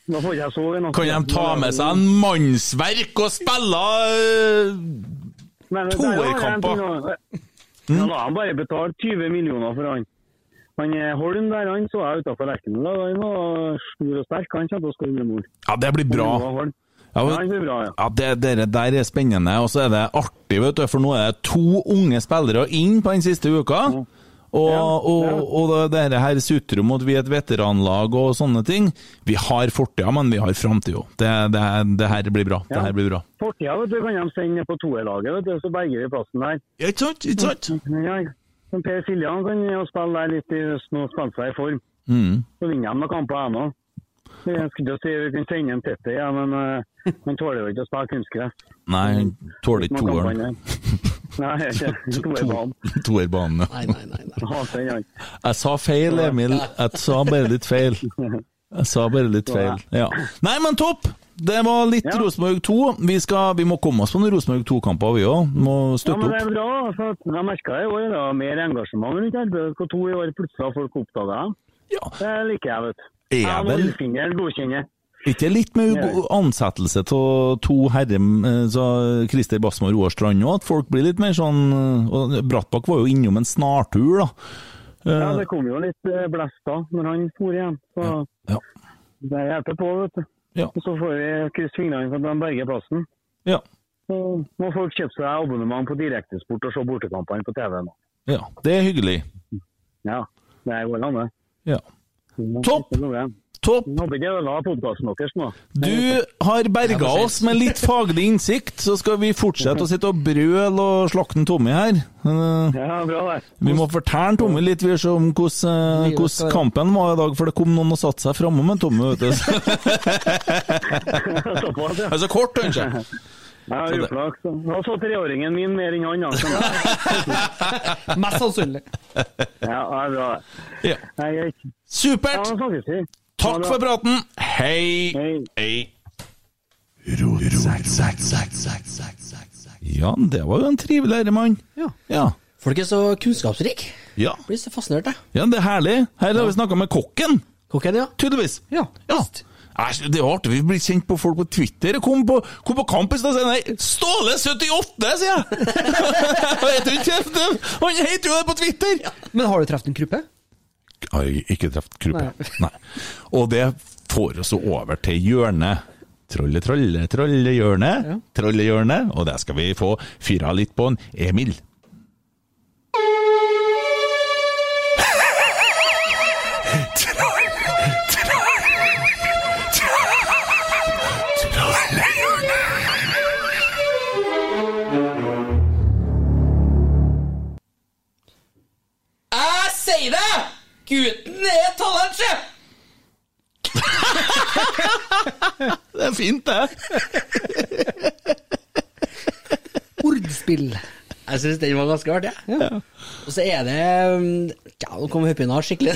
Da får jeg sove Nå.
Kan de ta med seg en mannsverk og spille
uh, er
toerkamper?
en Ja, da har han bare betalt 20 millioner for han. Han eh, Holm der, han så jeg utenfor Lerkendal. Han var stor og sterk. Han kommer til å skåre mål.
Ja, det blir bra. Ja, men-
han bra, ja.
Ja, det, det der er spennende, og så er det artig, vet du, for nå er det to unge spillere inn på den siste uka.
Ja,
og,
ja.
og det det her sutrer om at vi er et veteranlag og sånne ting. Vi har fortida, men vi har framtida. Det, det, det her blir bra. Det
Ja.
blir bra.
Fortida du, kan de sende på toerlaget, så berger vi plassen der.
Ja, Ikke sant? Ikke sant?
Ja, men Per Siljan kan spille der litt i høsten og spille seg i form.
Mm.
Så vinner de noen kamper ennå. Jeg skulle si vi kunne sende en Tette, ja, men uh, han tåler jo ikke å spille kunstgress.
Nei, han tåler ikke
Noen
toeren.
kamper, Nei, ikke toerbanen.
Toerbanen, ja.
Nei, nei, nei. nei.
Jeg sa feil, Emil. Jeg sa bare litt feil. Jeg sa bare litt feil. Ja. Nei, men topp! Det var litt
Ja.
Rosenborg 2. Vi, skal, vi må komme oss på noen Rosenborg 2-kamper, vi òg. Må støtte opp.
Ja, men det er bra. Altså, jeg merka i år det var mer engasjement rundt RBK2 i år. Plutselig har folk oppdaga det.
Ja.
Det liker jeg, vet du.
Er
Jeg
vel-
Nullfinger godkjenner.
Ikke litt med ansettelse av to herrer, eh, så Christer Basmo og Roar Strand òg, at folk blir litt mer sånn eh, Brattbakk var jo innom en snartur, da.
Ja,
Eh,
det kom jo litt blest da, når han for igjen. Så
Ja.
det hjelper på, vet du.
Ja.
Så får vi krysse fingrene for at de berger plassen.
Ja.
Så må folk kjøpe seg abonnement på Direktesport og se bortekampene på TV nå.
ja. Det er hyggelig.
Ja, det går an, det.
Ja. Topp. Topp!
Jeg Håper podkasten deres nå.
Du har berga oss med litt faglig innsikt, så skal vi fortsette å sitte og brøle og slakte Tommy her. Eh,
Ja, bra det.
Vi må fortelle Tommy litt vi om hvordan, eh, hvordan kampen var i dag, for det kom noen og satte seg framme med Tommy. vet du.
Ja.
altså kort, kanskje.
Ja, uflaks. Nå så treåringen min mer enn han. Altså.
Mest sannsynlig.
Ja, det er bra. det. Ja,
Supert!
vi.
Takk for praten. Hei!
Hei.
Ja, det var jo en trivelig herremann.
Ja.
Ja.
Folk er så kunnskapsrike.
Ja.
Blir så fascinert, jeg.
ja, det er herlig. Her har vi snakka med kokken,
Kokken, ja.
tydeligvis.
Ja.
Ja. Æsj, det er artig. Vi blir kjent på folk på Twitter. Jeg kom på, kom på kamp i stad sier nei, Ståle 78, sier jeg! Vet du ikke? Han heter jo det på Twitter!
Men har du truffet en kruppe?
Har jeg ikke truffet.
Nei.
Nei. Og det får oss over til hjørnet. Trolle, trolle, trollehjørnet.
Ja.
Trollehjørnet. Og der skal vi få fyra litt på en Emil.
Jeg sier det! Gutten er talentsjef!
Det er fint, det.
Ordspill.
Jeg syns den var ganske artig. ja. Og så er det um, Ja, nå kommer Høppina skikkelig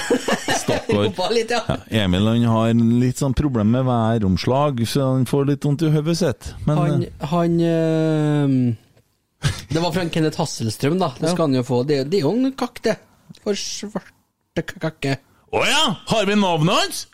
Stakkar.
Ja.
Ja, Emil han har litt sånn problem med væromslag, så han får litt vondt i hodet sitt. Men
Han,
eh,
han øh, Det var fra Kenneth Hasselstrøm, da. Det skal han jo få. Det, det er jo en kakk, det. For svarte kakke.
Å ja! Har vi navnet hans?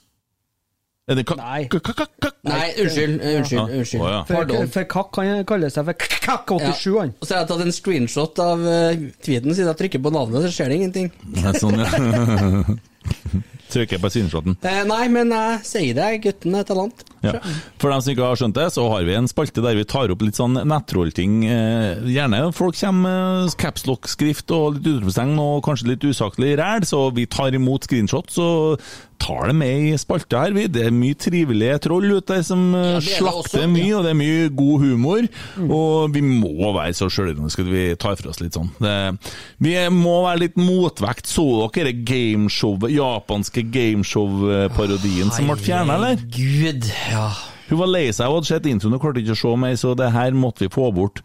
Er det kak...
Nei.
kak- kak- kak-
Nei, unnskyld. eh, Unnskyld. Unnskyld.
Ja.
For, for Kakk kan kalle seg for Kakk87, han.
Og så har jeg tatt en screenshot av uh, tweeten, siden jeg trykker på navnet, så skjer det ingenting.
Nei, Sånn, ja. Trykker på screenshoten.
Eh, nei, men jeg sier det, gutten er talent.
Ja. For dem som ikke har skjønt det, så har vi en spalte der vi tar opp litt sånn nettrollting. Eh, gjerne folk kommer med capslock-skrift og litt utropstegn og kanskje litt usaklig ræl, så vi tar imot screenshots og tar det med i spalta her. vi. Det er mye trivelige troll ute der som eh,
Ja, det er
slakter
også,
mye, og det er mye god humor. Og vi må være så sjølironiske at vi tar for oss litt sånn. Det, vi må være litt motvekt. Så dere gameshowet, japanske gameshow-parodien som ble fjerna, eller?
Gud, ja.
Hun var lei seg og hadde sett introen og klarte ikke å se mer, så det her måtte vi få bort.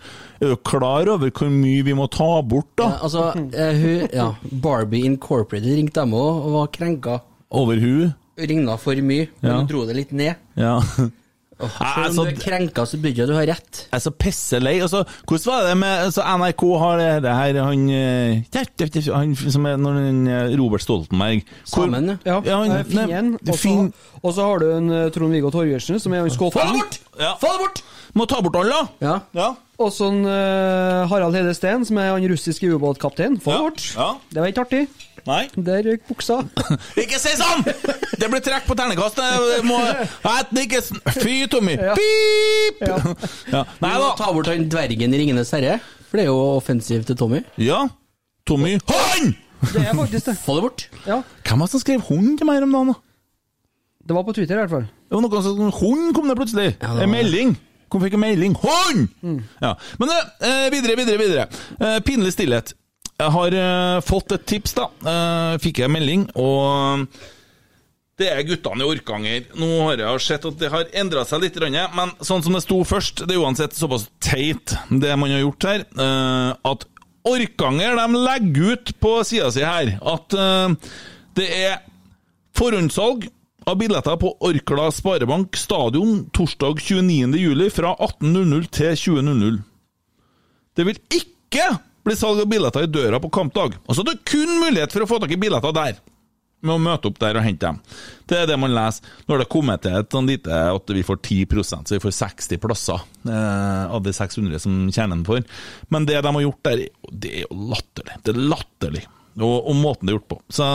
Er du klar over hvor mye vi må ta bort, da?
Ja, altså, eh, hun, ja, Barbie Incorporated ringte dem òg og var krenka.
Over hun?
Ringna for mye, men
Ja.
hun dro det litt ned.
Ja.
Selv om du er krenka, så burde du ha rett.
Jeg er så pisselei. Altså, hvordan var det med altså, NRK har det, det her Han, eh, han som er når eh, Robert Stoltenberg hvor-
Sammen, ja.
Ja,
han-
eh, Fien. Og så-
fin-
Og så har du en Trond-Viggo Torgersen, som er han
Få det bort!
Ja.
Få det bort!
Må ta bort alle, da!
Ja.
Ja.
Og sånn eh, Harald Hede Steen, som er han russiske ubåtkapteinen. Få
Ja.
bort.
Ja.
Det var ikke artig.
Nei.
Der røyk buksa.
Ikke si sånn! Det blir trekk på ternekast. Må Fy, Tommy.
Ja.
Pip!
Ja.
Ja. Nei da.
ta bort han dvergen i Ringenes herre, for det er jo offensivt til Tommy.
Ja. Tommy Han!
Det er faktisk det.
Få det bort!
Ja,
Hvem var det som skrev hund til meg om dagen? da?
Det var på Twitter i hvert fall.
Det var noe som Hund kom det plutselig.
Ja, det var
en melding. Kom fikk en melding. Hund! Ja. Men eh, videre, videre, videre. Eh, pinlig stillhet. Jeg har eh, fått et tips, da. Eh, fikk jeg en melding, og det er guttene i Orkanger. Nå har jeg sett at det har endra seg litt, men sånn som det sto først, det er uansett såpass teit, det man har gjort her, eh, at Orkanger de legger ut på sida si her at eh, det er Forhåndssalg av billetter på Orkla Sparebank stadion torsdag 29. juli fra 18.00 til 20.00. Det vil ikke bli salg av billetter i døra på kampdag. Altså det er kun mulighet for å få tak i billetter der. Med å møte opp der og hente dem. Det er det man leser. Nå har det kommet til et sånn lite at vi får 10% så vi får 60 plasser eh, av de 600 som kjernen får. Men det de har gjort der, er det er jo latterlig. Det er latterlig. Og, og måten det er gjort på. Så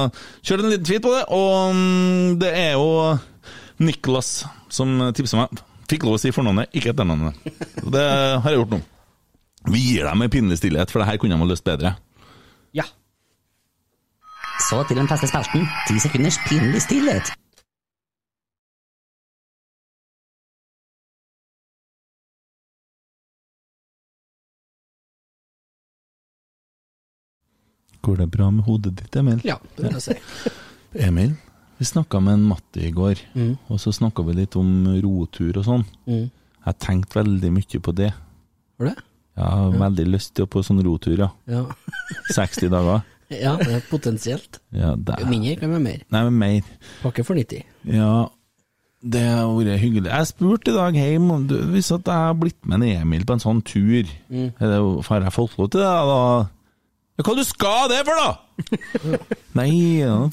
kjør en liten tweet på det, og mm, det er jo Niklas som tipser meg. Fikk lov å si fornavnet, ikke etternavnet. Det har jeg gjort nå. Vi gir dem en pinlig stillhet, for det her kunne de ha løst bedre.
Ja.
Så til den feste spalten. Ti sekunders pinlig stillhet.
Går det bra med hodet ditt, Emil?
Ja, det vil jeg si.
Emil, vi snakka med en Matti i går, og så snakka vi litt om rotur og sånn.
Mm.
Jeg har tenkt veldig mye på det.
Var det?
Jeg har veldig lyst til å på sånn rotur, ja.
Ja.
60 dager.
ja, det er potensielt.
Ja, det
Jo mindre kan være mer.
Nei, men mer.
Pakke for 90.
Ja, det har vært hyggelig. Jeg spurte i dag hjem om du Hvis jeg har blitt med en Emil på en sånn tur,
Mm.
er har jeg fått lov til det, da? Hva du skal det for, da? Nei,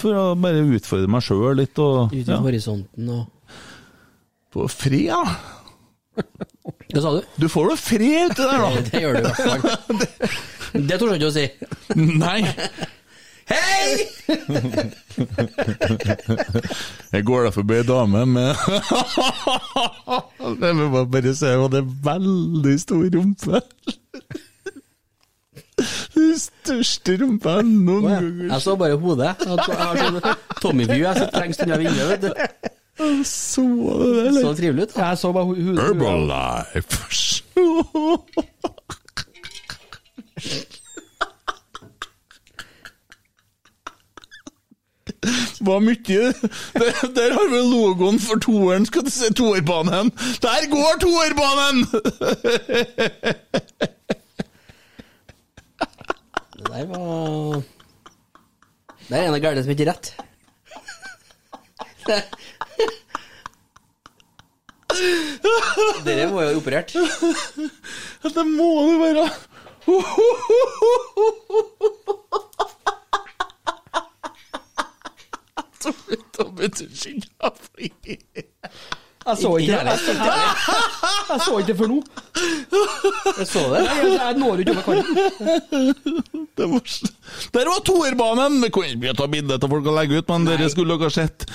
for å bare utfordre meg sjøl litt og
Ut i
ja,
horisonten og
På fred, ja.
Hva sa du?
Du får jo fred uti der, da.
Det gjør du i hvert fall. Det torde jeg ikke å si.
Nei.
Hei!
Jeg går da forbi ei dame med Det vil bare bare si, hun hadde veldig stor rumpe. Den største rumpa jeg noen gang
Jeg så bare hodet. Jeg har sånn Tommy-view. Jeg sitter lengst unna vinduet. vet du.
så det der. eller?
Så trivelig ut.
Jeg så bare hodet.
Herbalife. Hva mye der, der har vi logoen for toeren. Skal du se toerbanen? Der går toerbanen!
Det der var Det er en av gærne som ikke er rett. Dere må jo ha operert.
Det må det være. Tommy, Tommy, du skynder fri.
Jeg så ikke det. Jeg så ikke det før nå.
Jeg så det.
Jeg, når ikke over kanten.
Det var, der var toerbanen! Vi kunne ikke ta bilde til folk og legge ut, men dere skulle dere ha sett.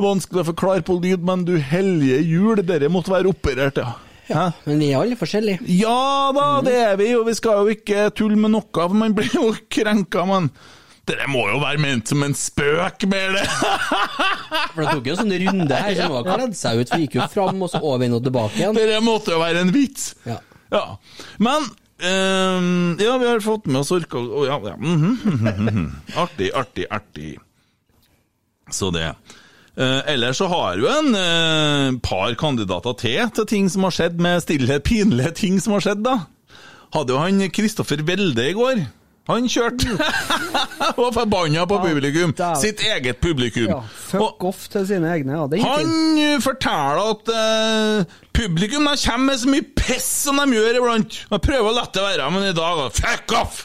Vanskelig å forklare på lyd, men du hellige jul, dere måtte være operert, ja. Ja,
Men vi er alle forskjellige.
Ja da, det er vi, og vi skal jo ikke tulle med noe, for man blir jo krenka, men dere må jo være ment som en spøk med det!
For det tok jo en sånn runde her, så noen kledde seg ut. For gikk jo fram, og så over igjen og tilbake igjen.
Dere måtte jo være en vits!
Ja.
Ja. Men um, Ja, vi har fått med oss orka... oh, ja, ja. Mm mhm. Artig, artig, artig. Så det. Uh, ellers så har vi en uh, par kandidater til til ting som har skjedd med stille, pinlige ting som har skjedd, da. Hadde jo han Kristoffer Welde i går. Han kjørte var forbanna på publikum. Sitt eget publikum.
Ja, fuck off til sine egne. Ja, det
Han forteller at uh, publikum de kommer med så mye piss som de gjør iblant. Jeg prøver å la det være, men i dag Fuck off!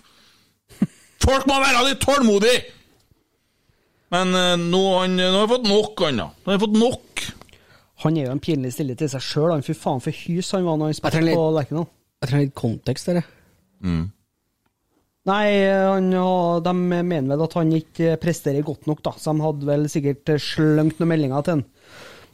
Folk må være litt tålmodige! Men uh, nå, har han, nå har han fått nok, han da. Han har fått nok.
Han er jo en pinlig stille til seg sjøl. Fy faen, for hys han var når han spilte på Lerkendal.
Jeg trenger litt kontekst dette. jeg.
Nei, han, de mener vel at han ikke presterer godt nok, da. Så de hadde vel sikkert slengt noen meldinger til han.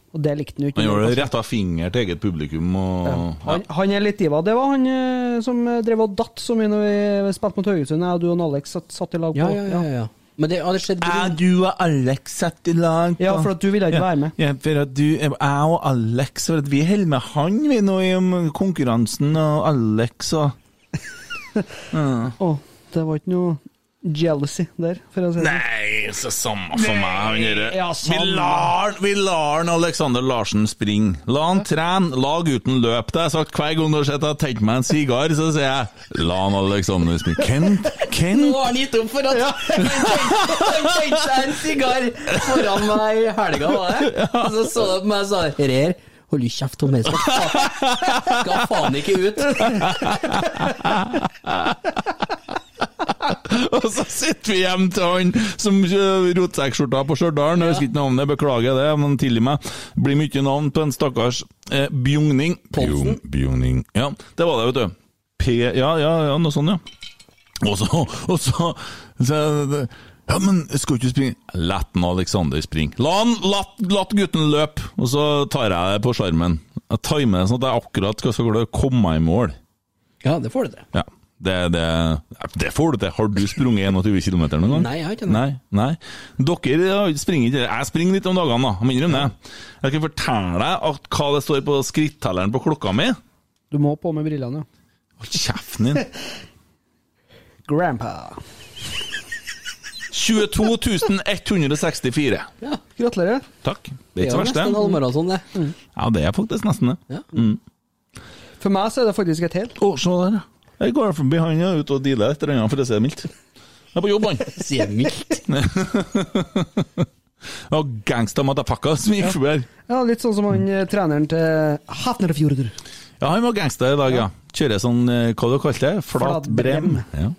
Og det likte han jo ikke.
Han gjorde det retta finger til eget publikum og
Han, han er litt diva. Det var han eh, som drev og datt så mye når vi spilte mot Haugesund. Jeg og du og Alex satt, satt i lag på.
Ja, ja, ja. ja. Men det hadde skjedd
Er du og Alex satt i lag?
på Ja, for at du ville ikke være med.
Ja, for at du, jeg og Alex For at vi holder med han vi nå i konkurransen, og Alex og
Å, det var ikke noe jealousy der, for å si det sånn.
Nei, så samme for meg.
Ja,
vi lar, vi lar han Alexander Larsen springe. La han trene, lag uten løp. Det har jeg sagt hver gang du har sett jeg har tent meg en sigar, så sier jeg la han Alexander springe. Kent, Kent
Nå har han gitt opp for at han tente seg en sigar foran meg i helga, var det? Og så så det på meg og sa Her hold kjeft, Tom. Faen, skal faen ikke ut.
Og så sitter vi hjem til han som kjører rotsekkskjorta på Stjørdal. Jeg husker ikke navnet, beklager det, men tilgi meg. Blir mye navn på en stakkars eh, Bjugning.
Polsen?
Bjugning. Ja, det var det, vet du. P... Ja, ja, ja, noe sånt, ja. Og så, og så, så Ja, men skal du ikke springe? La Alexander springe. La, han, la, la gutten løpe, og så tar jeg det på skjermen. Jeg timer det sånn at jeg akkurat skal klare å komme meg i mål.
Ja, det får du til.
Ja, det, det, det får du til. Har du sprunget 21 km noen gang?
Nei, jeg har ikke det.
Nei, nei. Dere springer ikke Jeg springer litt om dagene, da. Jeg må innrømme det. Jeg kan fortelle deg hva det står på skrittelleren på klokka mi.
Du må på med brillene, ja.
Hold kjeften din.
Grandpa.
22.164
Ja,
Gratulerer.
Takk. Det er
er
ikke så verst,
nesten
det.
halvmaraton, det.
Ja, det er faktisk nesten det.
Ja.
For meg så er det faktisk et helt.
Å, se der, ja. Jeg går forbi han og ut og dealer et eller annet, for å si det mildt. Jeg er på jobb, han.
Sier mildt.
Og gangsta matapakka som gikk forbi her.
Ja, Litt sånn som han eh, treneren til Hafnerfjordur.
Ja, han var gangsta i dag, ja. Kjører sånn, eh, hva du kalte det? Flat
Flat
brem.
brem.
Ja.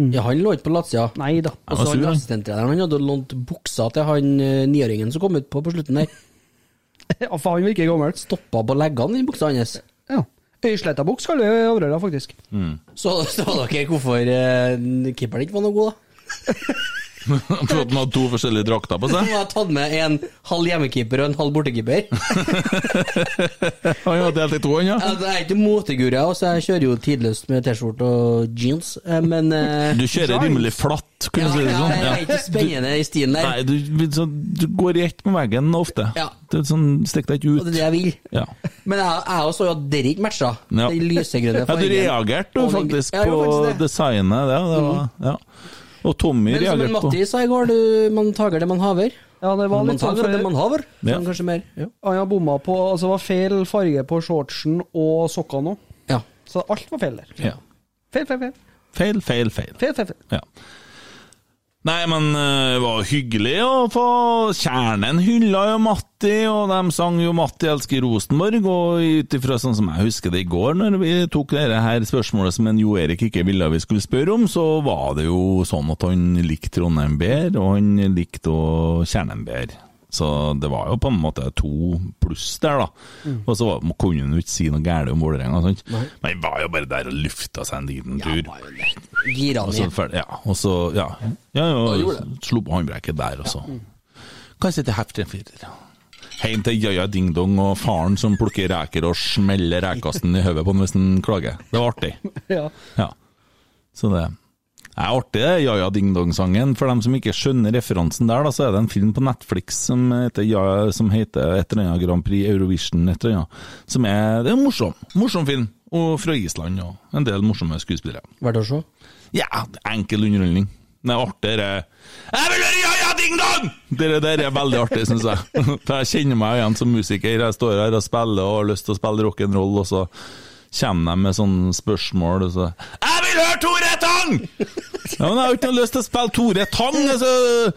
Ja, han lå ikke på latsida.
Nei da.
Og så han assistenttreneren han hadde lånt buksa til han eh, niåringen som kom ut på på slutten der.
Ja, faen, han virker gammel.
Stoppa på leggene i buksa hans.
Ja. Øysletta-buks skal vi Aurora, faktisk.
Så så dere hvorfor uh, keeperen ikke var noe god, da?
For at han hadde to forskjellige drakter på
Han
hadde
har tatt med en halv hjemmekeeper og en halv bortekeeper.
Han hadde delt i to, han, ja.
Jeg er ikke moteguru, jeg, så jeg kjører jo tidløst med T-skjorte og jeans, eh, men eh,
Du kjører rimelig flatt, kan
ja,
si det
ja,
sånn.
jeg er ikke spennende i stilen der.
Nei, du, så, du går i ett med veggen ofte.
Ja.
Det er sånn, Stikk deg ikke
Og det er det jeg vil.
Ja.
Men jeg, jeg også så jo at dere ikke matcha.
Ja.
Den lysegrønne
ja, du
fargen.
reagerte faktisk på
faktisk det.
designet. Det, det var, ja. Og Tommy
Men som Matti sa i går, du, man tager det man haver.
Ja, det var
Man
litt sånn
tager det man haver.
Ja.
Sånn kanskje mer. Ja.
Han har bomma på Altså, det var feil farge på shortsen og sokkene òg.
ja.
Så alt var feil der.
ja.
Feil, feil, feil.
Feil, feil, feil.
Feil, feil, feil.
Ja. Nei, men eh, det var hyggelig å få Kjernen hylla jo Matti, og de sang jo 'Matti elsker Rosenborg', og ut ifra sånn som jeg husker det i går, når vi tok det her spørsmålet som en Jo Erik ikke ville vi skulle spørre om, så var det jo sånn at han likte Trondheim bedre, og han likte Kjernen bedre. Så det var jo på en måte to pluss der, da. Og så var- kunne han jo ikke si noe galt om Vålerenga. Men han var jo bare der og lufta seg en liten tur.
Gira han
igjen. ja, og så ja, ja, ja slo på håndbrekket der, og så Kanskje til heftig firer. Heim til Jaja Ding Dong og faren som plukker reker og smeller rekekasten i hodet på han hvis han klager. Det var artig.
Ja.
Ja. Så det er artig, det, Jaja Ding Dong-sangen. For dem som ikke skjønner referansen der, da, så er det en film på Netflix som heter, ja, som heter et eller annet Grand Prix Eurovision, et eller annet. Som er, det er en morsom, morsom film. Og fra Island, og en del morsomme skuespillere.
Verdt å se.
Ja, enkel underholdning. Det er artig, det Jeg vil høre Ja-ja Ding Dong! Det der er veldig artig, syns jeg. For jeg kjenner meg igjen som musiker. Jeg står her og spiller og har lyst til å spille rock'n'roll, og så kommer de med sånne spørsmål, og så Jeg vil høre Tore Tang! Ja, men jeg har ikke noe lyst til å spille Tore Tang, altså.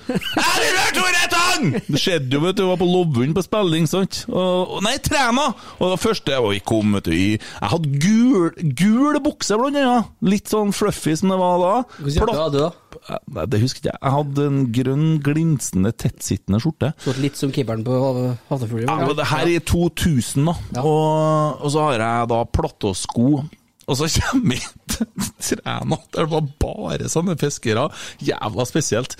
Jeg vil høre Tore Tang! Det skjedde jo, vet du, jeg var på Lovund på spilling, sant. Og, og nei, trena! Og det første Og jeg kom, vet du, i Jeg hadde gul, gul bukse, blant annet. Litt sånn fluffy som det var da.
Hvordan hadde du, da?
Nei, det husker ikke jeg. Jeg hadde en grønn, glinsende, tettsittende skjorte.
Så litt som keeperen på Havnefuglen?
Ja, det her er i 2000, da.
Ja.
Og, og så har jeg da platåsko. Og så kommer vi til Træna, der det var bare sånne fiskere. Jævla spesielt.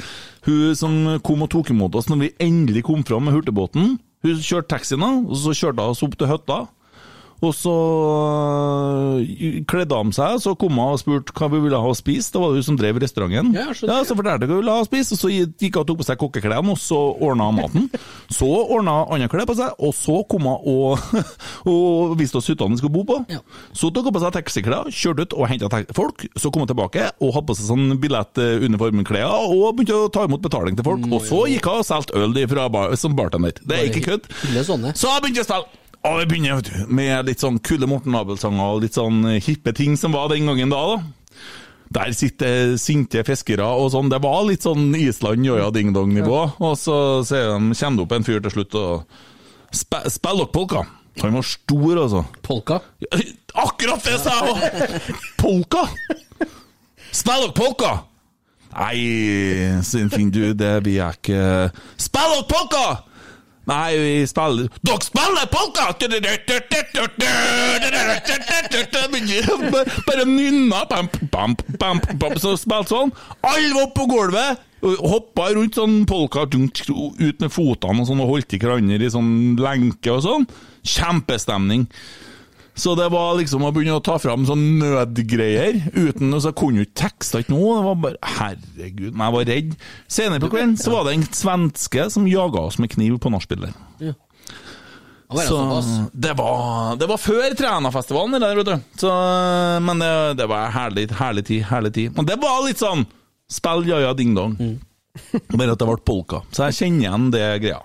Hun som kom og tok imot oss når vi endelig kom fram med hurtigbåten, hun kjørte taxien, og så kjørte hun oss opp til hytta. Og så øh, kledde han seg, så kom hun og spurte hva vi ville ha å spise. Da var det hun som drev restauranten.
Ja, skjønner.
Ja, så fortalte hun hva vi ville ha å spise, og så gikk hun og tok på seg kokkeklærne, og så ordna hun maten. Så ordna hun andre klær på seg, og så kom hun og, og viste oss hyttene vi skulle bo på.
Ja.
Så tok hun på seg taxiklær, kjørte ut og henta folk. Så kom hun tilbake og hadde på seg sånn billettuniformklær og begynte å ta imot betaling til folk. Og så gikk hun og solgte øl fra bar, som bartender. Det er ikke kødd. Så begynte begynte å spille. Og det begynner vet du, med litt sånn kule Morten Abel-sanger og litt sånn hippe ting som var den gangen da. da. Der sitter sinte fiskere og sånn. Det var litt sånn Island joja ding dong-nivå. Og så de, kommer det opp en fyr til slutt og sp spiller polka. Han var stor, altså.
Polka?
Akkurat det sa jeg òg! Polka! Spiller dere polka? Nei, sin fin du, det blir jeg ikke Spiller dere polka? Nei, vi spiller Dere spiller polka! Bare nynna bam, bam, bam, bam, Så spilte sånn. Alle var på gulvet. Hoppa rundt sånn polka ut med fotene og sånn og holdt i hverandre i sånn lenke og sånn. Kjempestemning. Så det var liksom å begynne å ta fram sånn nødgreier, uten og så kunne jo ikke teksta ikke noe. Det var bare Herregud, men jeg var redd. Senere på kvelden så var det en svenske som jaga oss med kniv på nachspielet. Så det var, det var før Trænafestivalen, det der, vet du. Så, men det, det var herlig, herlig tid, herlig tid. Men det var litt sånn spill ja ja ding dong. Bare at det ble polka. Så jeg kjenner igjen det greia.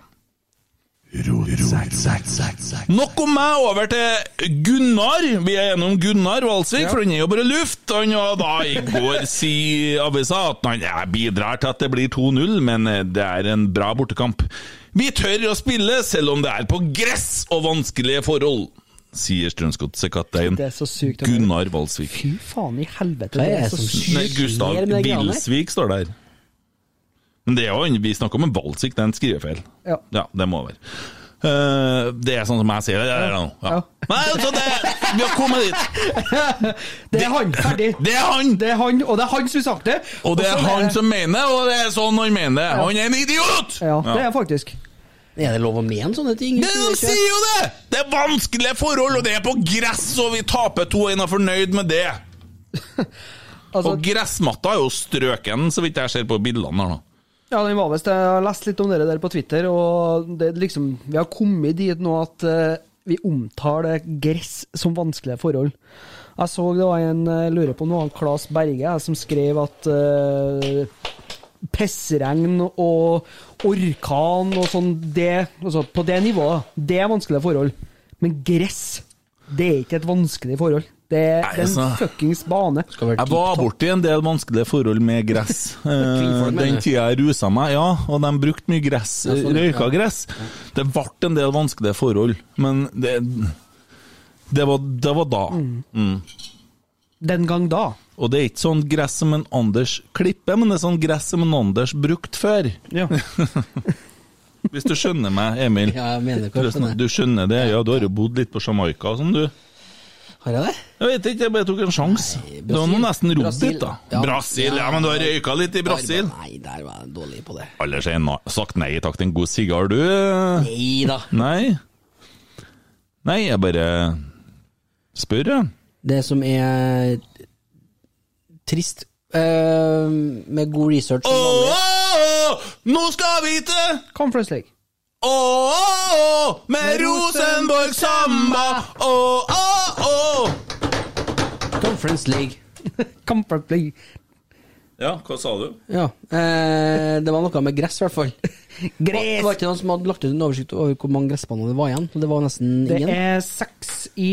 Nok om meg, over til Gunnar. Vi er gjennom Gunnar Valsvik, for han er jo bare luft. Han var da i går, si avisa, at han ja, bidrar til at det blir 2-0, men eh, det er en bra bortekamp. Vi tør å spille, selv om det er på gress og vanskelige forhold, sier
er høre.
Gunnar Valsvik.
Fy faen i helvete. Det
er
så sykt.
Gustav? Bilsvik står der. Men det er jo, vi snakker om en Valsvik, det er en skrivefeil.
Ja.
Ja, det må være. Uh, det er sånn som jeg sier det. det det. Ja.
Ja.
Nei, altså, det, vi har kommet dit.
Det er han. Ferdig.
Det er han!
Det er han, og det er han som har sagt det.
Og det er han som mener, og det er sånn han mener. det. Han er en idiot!
Ja, det er faktisk.
Er det lov å mene sånne ting?
De sier jo det! Det er vanskelige forhold, og det er på gress, og vi taper to og en er fornøyd med det.
Altså,
Og gressmatta er jo strøken, så vidt jeg ser på bildene her nå.
Ja, den var visst Jeg har lest litt om dere der på Twitter, og det liksom Vi har kommet dit nå at eh, vi omtaler gress som vanskelige forhold. Jeg så det var en jeg lurer på noe, Claes Berge, som skrev at uh, pissregn og orkan og sånn, det, altså på det nivået, det er vanskelige forhold. Men gress, det er ikke et vanskelig forhold. Det er
Nei,
en
altså.
fuckings bane.
Jeg var borti en del vanskelige forhold med gress. Eh, Den
du?
tida jeg rusa meg, ja. Og de brukte mye gress.
Ja, sånn,
Røyka
ja.
gress. Det ble en del vanskelige forhold, men det Det var, det var da. Mm.
Den gang da.
Og det er ikke sånn gress som en Anders klipper, men det er sånn gress som en Anders brukte før.
Ja.
Hvis du skjønner meg, Emil.
Ja, jeg mener hva jeg skjønner.
Du skjønner det? Ja, du har jo bodd litt på Jamaica og sånn, du.
Har jeg det?
Jeg vet ikke, jeg bare tok en sjanse. Det var
noe
nesten rodd
Brasil.
litt, da.
Ja.
Brasil, ja, men du har røyka litt i Brasil.
Nei, der var jeg dårlig på det.
Aldri seg na- sagt nei takk til en god sigar, du.
Nei da.
Nei. Nei, jeg bare spør, jeg.
Det som er trist uh, med god research som
Åh,
vanlig
åh, åh, nå skal vi til
Conference League.
Åh, med Rosenborg Samba! Åh.
Conference League.
Conference League.
Ja, hva sa du?
Ja. Eh, det var noe med gress, i hvert fall. Det var ikke noen som hadde lagt ut en oversikt over hvor mange gressbaner det var igjen. Det var nesten
Det er seks i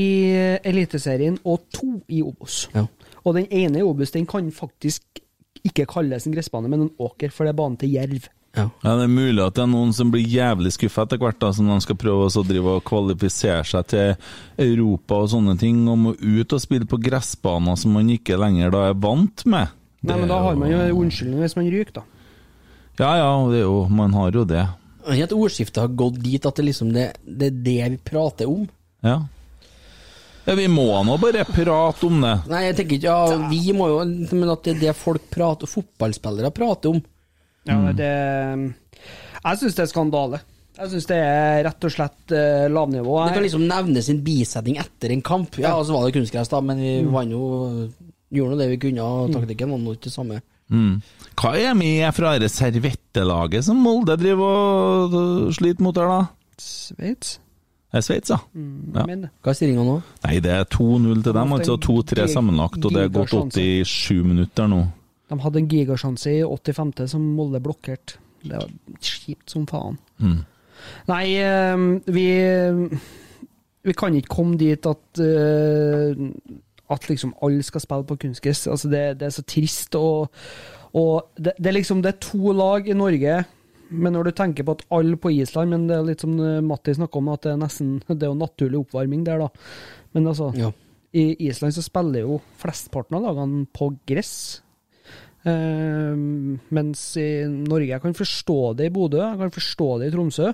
Eliteserien og to i Obos.
Ja.
Og den ene i Obos den kan faktisk ikke kalles en gressbane, men en åker, for det er banen til Jerv.
Ja.
Ja, Det er mulig at det er noen som blir jævlig skuffa etter hvert, da, som de skal prøve å drive og kvalifisere seg til Europa og sånne ting, og må ut og spille på gressbaner som man ikke lenger da er vant med.
Nei, men da har man jo unnskyldning hvis man ryker, da.
Ja ja, det er jo, man har jo det.
At ordskiftet har gått dit at det liksom det, det er det vi prater om.
Ja. ja vi må nå bare prate om det.
Nei, jeg tenker ikke ja, vi må jo Men at det er det folk prater fotballspillere prater om.
Ja, det Jeg syns det er skandale. Jeg syns det er rett og slett uh, lavnivå.
Det kan liksom nevne sin bisetning etter en kamp. Ja, så var det kunstgress, da, men vi vant jo Gjorde nå det vi kunne, og taktikken var nå ikke det samme.
Mm. Hva er med fra det servettelaget som Molde driver og sliter mot her, da?
Sveits?
Det er Sveits, ja. ja.
Hva er stillinga nå?
Nei, det er 2-0 til dem,
De
altså 2-3 sammenlagt, og det er gått
gigasjanse.
87 minutter nå.
De hadde en gigasjanse i 85. som Molde blokkerte. Det var kjipt som faen.
Mm.
Nei, eh, vi Vi kan ikke komme dit at eh, At liksom alle skal spille på kunstgress. Altså det, det er så trist. Og, og det, det er liksom Det er to lag i Norge. Men når du tenker på at alle på Island Men det er litt som eh, Matti snakka om, at det er nesten Det er jo naturlig oppvarming der, da. Men altså
Ja.
i Island så spiller jo flesteparten av lagene på gress. Eh, mens i Norge Jeg kan forstå det i Bodø, jeg kan forstå det i Tromsø.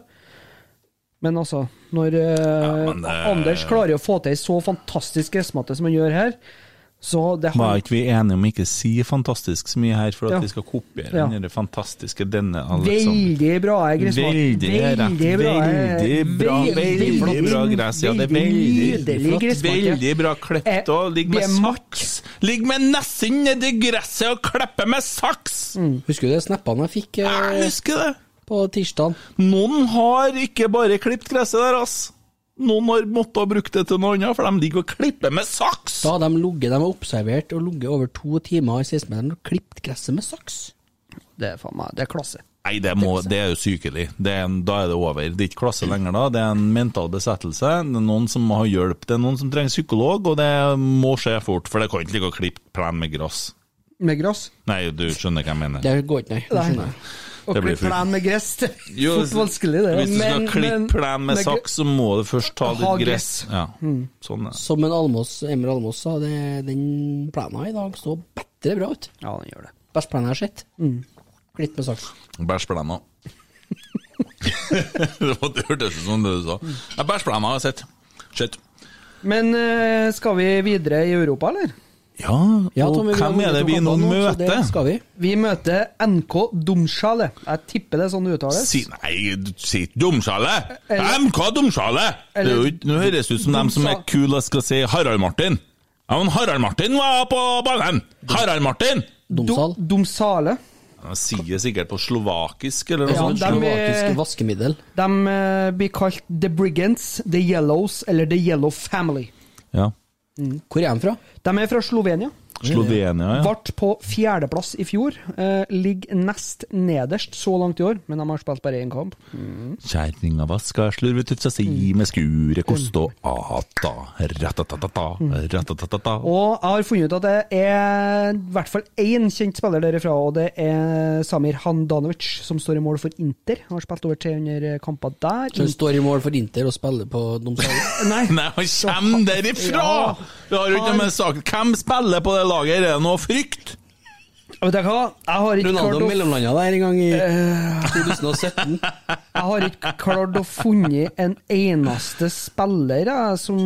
Men altså, når ja,
men det-
Anders klarer å få til ei så fantastisk gressmatte som han gjør her,
Var
har
ikke vi enige om ikke si fantastisk så mye her for at
Ja.
vi skal kopiere
Ja.
den fantastiske denne Alexander?
Veldig bra gressmatte.
Veldig rett. Veldig bra, veldig bra gress. Ja, det er veldig
flott.
Veldig bra klept
òg.
og ligger med saks. Ligger med nesten nedi gresset og klipper med saks!
Husker du det snappene jeg fikk
Jeg
eh,
husker det.
på tirsdag?
Noen har ikke bare klippet gresset der, ass. Noen har måttet ha brukt det til noe annet, for de ligger og klipper med saks!
Da de ligget, de har observert og ligget over to timer i 16-meteren og klippet gresset med saks.
Det er faen meg, det er klasse.
Nei, det, må, det er jo sykelig. Det er en, da er det over. Det er ikke klasse lenger da. Det er en mental besettelse. Det er noen som må ha hjelp. Det er noen som trenger psykolog, og det må skje fort. For det kan ikke ligge og klippe plen med gress.
Med gress.
Nei, du skjønner hva jeg mener.
Det går ikke, nei. Det
Nei.
Blir
klippe plen med gress, det er
Jo,
fort vanskelig, det.
Hvis du skal
Men-
klippe
men-
plen med
med
saks, så må du først ta litt gress. Ja. Mm. sånn ja.
Som en almos, Emil Almås sa, den plena i dag så bedre bra ut.
Ja, den gjør det.
Best plan jeg har sett. Klipp med saks.
Bæsjplena. det var- det hørtes ut som det du sa. Ja, Bæsjplena har jeg sett. Shit.
Men eh, skal vi videre i Europa, eller?
Ja,
Ja,
og
Tommy,
hvem er det vi nå møter?
Det skal vi.
Vi møter NK Domsjale. Jeg tipper det er sånn det uttales.
Si, nei, du sier Domsjale!
Eller-
MK Domsjale! Nå høres det ut som dem som er kule og skal si Harald Martin. Ja, men Harald Martin var på banen! Harald Martin!
Domsal.
Du- Dumsale.
Sier sikkert på slovakisk eller noe
Ja,
sånt.
Slovakiske
er-
vaskemiddel.
De eh, blir kalt The Brigands, The Yellows eller The Yellow Family.
Ja.
Hvor er de fra?
De er fra Slovenia.
Slovenia, ja.
Vart på fjerdeplass i fjor. Eh, ligger nest nederst så langt i år, men de har spilt bare én kamp.
Kjerringa vaska slurvet ut seg si med skuret kost ata. Ratatatata, ratatatata.
Og jeg har funnet ut at det er i hvert fall én kjent spiller derifra, og det er Samir Handanovic, som står i mål for Inter. Han har spilt over 300 kamper der.
Så han står i mål for Inter og spiller på Domsdalen.
Nei,
Nei, han kommer derifra!
Ja.
Det har jo ikke med saken Hvem spiller på det laget? Er det noe frykt?
vet du hva? Jeg har ikke
Ronaldo
klart å
mellomlanda der en gang i 2017.
Jeg har ikke klart å funne en eneste spiller jeg, som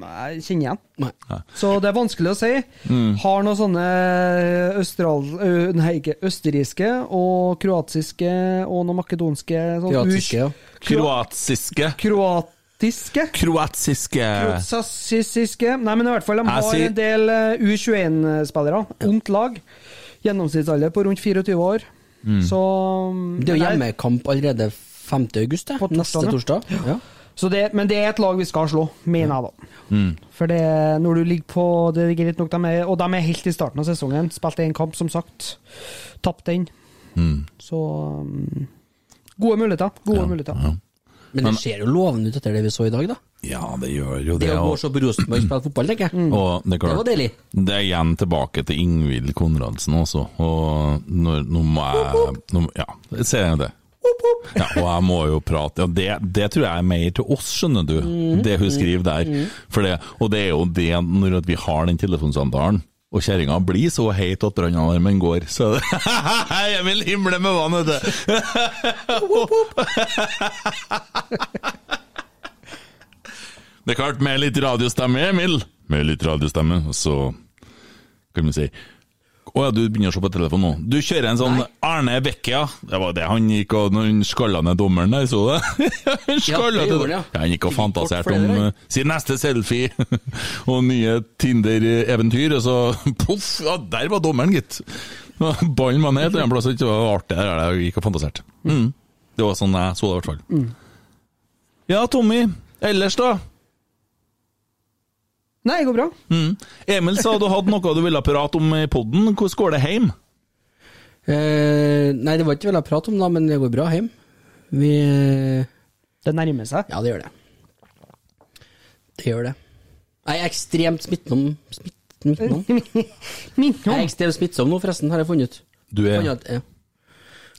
jeg kjenner igjen.
Nei.
Så det er vanskelig å si. Har noen sånne østral, nei, ikke, østerrikske og kroatiske og noen makedonske sånn,
Kroatiske, ja.
Kroatiske
Kroatiske?
Kroatiske
Kroatiske Nei, men i hvert fall, de har
sier-
en del eh, U21-spillere. Ungt lag. Gjennomsnittsalder på rundt 24 år. Så
Det er jo hjemmekamp allerede 5. august, det.
Torsdag,
Neste torsdag. Ja.
Så det, men det er et lag vi skal slå, mener jeg da. For det, når du ligger på Det er greit nok, de er, og de er helt i starten av sesongen. Spilte én kamp, som sagt. Tapte den. Så um, Gode muligheter. Gode muligheter.
ja.
Men det ser jo lovende ut etter det vi så i dag, da.
Ja, det gjør jo
Det
det.
å gå
Og,
og se på Rosenborg spille fotball, tenker jeg.
og det er
Det var deilig.
Det er igjen tilbake til Ingvild Konradsen også, og nå må jeg Ja, ser jeg det. Ja, og jeg må jo prate ja, det, det tror jeg er mer til oss, skjønner du, det hun skriver der. For det, og det er jo det når vi har den telefonsamtalen, og kjerringa blir så heit at brannalarmen går, så jeg vil himle med vann, vet du. Det er klart, med litt radiostemme, Emil. Med litt radiostemme, så kan vi si Å ja, du begynner å se på telefonen nå. Du kjører en sånn Arne Vecchia. Det var det han gikk og når han skalla ned dommeren der, så det? han skalla
ja.
ja, Han gikk og fantaserte om uh, sin neste selfie og nye Tinder-eventyr, og så poff, ja, der var dommeren, gitt. Ballen var ned et annet plass, det var artig der, jeg gikk og fantaserte. Mm. Det var sånn jeg så det, i hvert fall. Ja, Tommy. Ellers, da?
Nei, det går bra.
Mm. Emil sa du hadde noe du ville prate om i podden. Hvordan går det hjem?
Eh, nei, det var ikke det jeg prate om, da, men det går bra hjem. Vi eh,
Det nærmer seg.
Ja, det gjør det. Det gjør det. Jeg er ekstremt smittsom smitt, smittsom. Jeg er ekstremt smittsom nå, forresten, har jeg funnet ut.
Du er,
ja.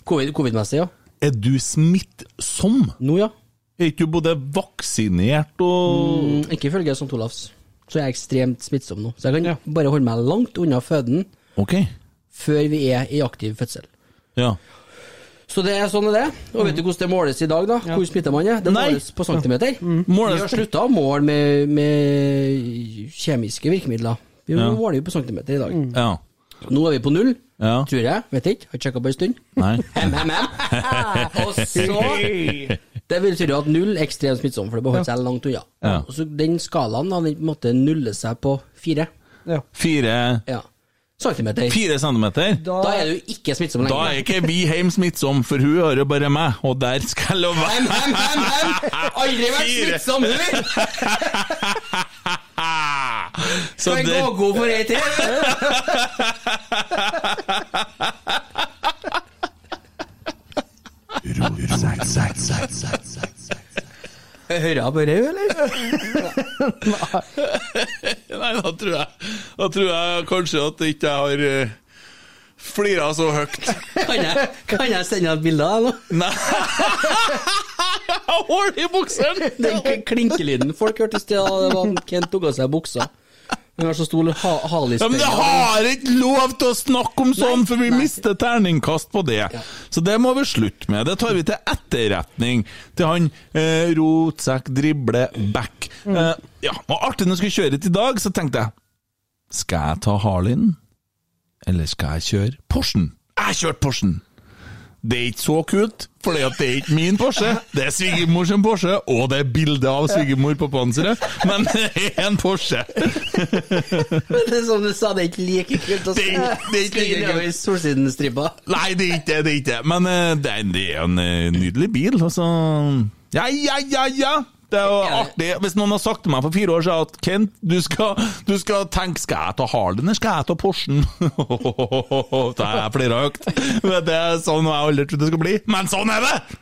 Covid- Covid-messig, ja.
er du smittsom?
Nå, ja.
Er ikke du både vaksinert og
Mm, ikke ifølge St. Olavs. Så jeg er ekstremt smittsom nå. Så jeg kan bare holde meg langt unna føden
okay.
før vi er i aktiv fødsel.
Ja.
Så det er sånn er det. Og vet du hvordan det måles i dag, da? Hvor smitta man er? Det
Nei.
måles på centimeter. Vi
Måles
har slutta å måle med, med kjemiske virkemidler. Vi
Ja.
måler jo på centimeter i dag.
Ja.
Nå er vi på null,
Ja.
tror jeg. Vet ikke. Har sjekka på en stund.
Nei.
Hem, hem, hem. Og så Det betyr at null er ekstremt smittsom, for det beholder seg langt unna.
Ja.
Og så Den skalaen da, den måtte nuller seg på fire.
Ja.
Fire,
Ja. Centimeter.
fire centimeter?
Da er du ikke smittsom lenger.
Da er ikke vi hjemme smittsom, for hun har jo bare meg, og der skal jeg
Hem,
være.
hem, hem, hem! Aldri vært
Fire.
smittsom, hun!
Så
Kan
det,
gå god for ei til. Hører jeg på rau, eller?
nei, da tror jeg Da tror jeg kanskje at ikke har uh, flira så høyt.
Kan jeg, kan jeg sende et bilde av deg nå?
Nei. Jeg har hull i buksene!
Den k- klinkelyden folk hørte i sted, det var Kent tok av seg buksa. Han har så stor ha hal
Ja, men det har ikke lov til å snakke om sånn, for vi
nei.
mister terningkast på det. Så det må vi slutte med. Det tar vi til etterretning til han eh, rotsekk, drible, back. Eh, ja, og artig når jeg skulle kjøre hit i dag, så tenkte jeg Skal jeg ta Harleyen, eller skal jeg kjøre Porschen? Jeg kjørte Porschen! Det er ikke så kult, for det er ikke min Porsche. Det er svigermor sin Porsche, og det er bilde av svigermor på panseret, men det er en Porsche.
men Det er som du sa, det er ikke like kult å
Det er det er ikke like
nedover Solsidenstripa.
Nei, det er ikke det. det er ikke. Men eh, det er, det er en eh, nydelig bil. Altså. Ja, ja, ja, ja! Det er jo artig. Hvis noen har sagt til meg for fire år siden at Kent, du skal, du skal tenke skal jeg ta Harley, eller skal jeg ta Porschen? Da er jeg økt. Det er sånn jeg aldri trodde det skulle bli. Men sånn er det!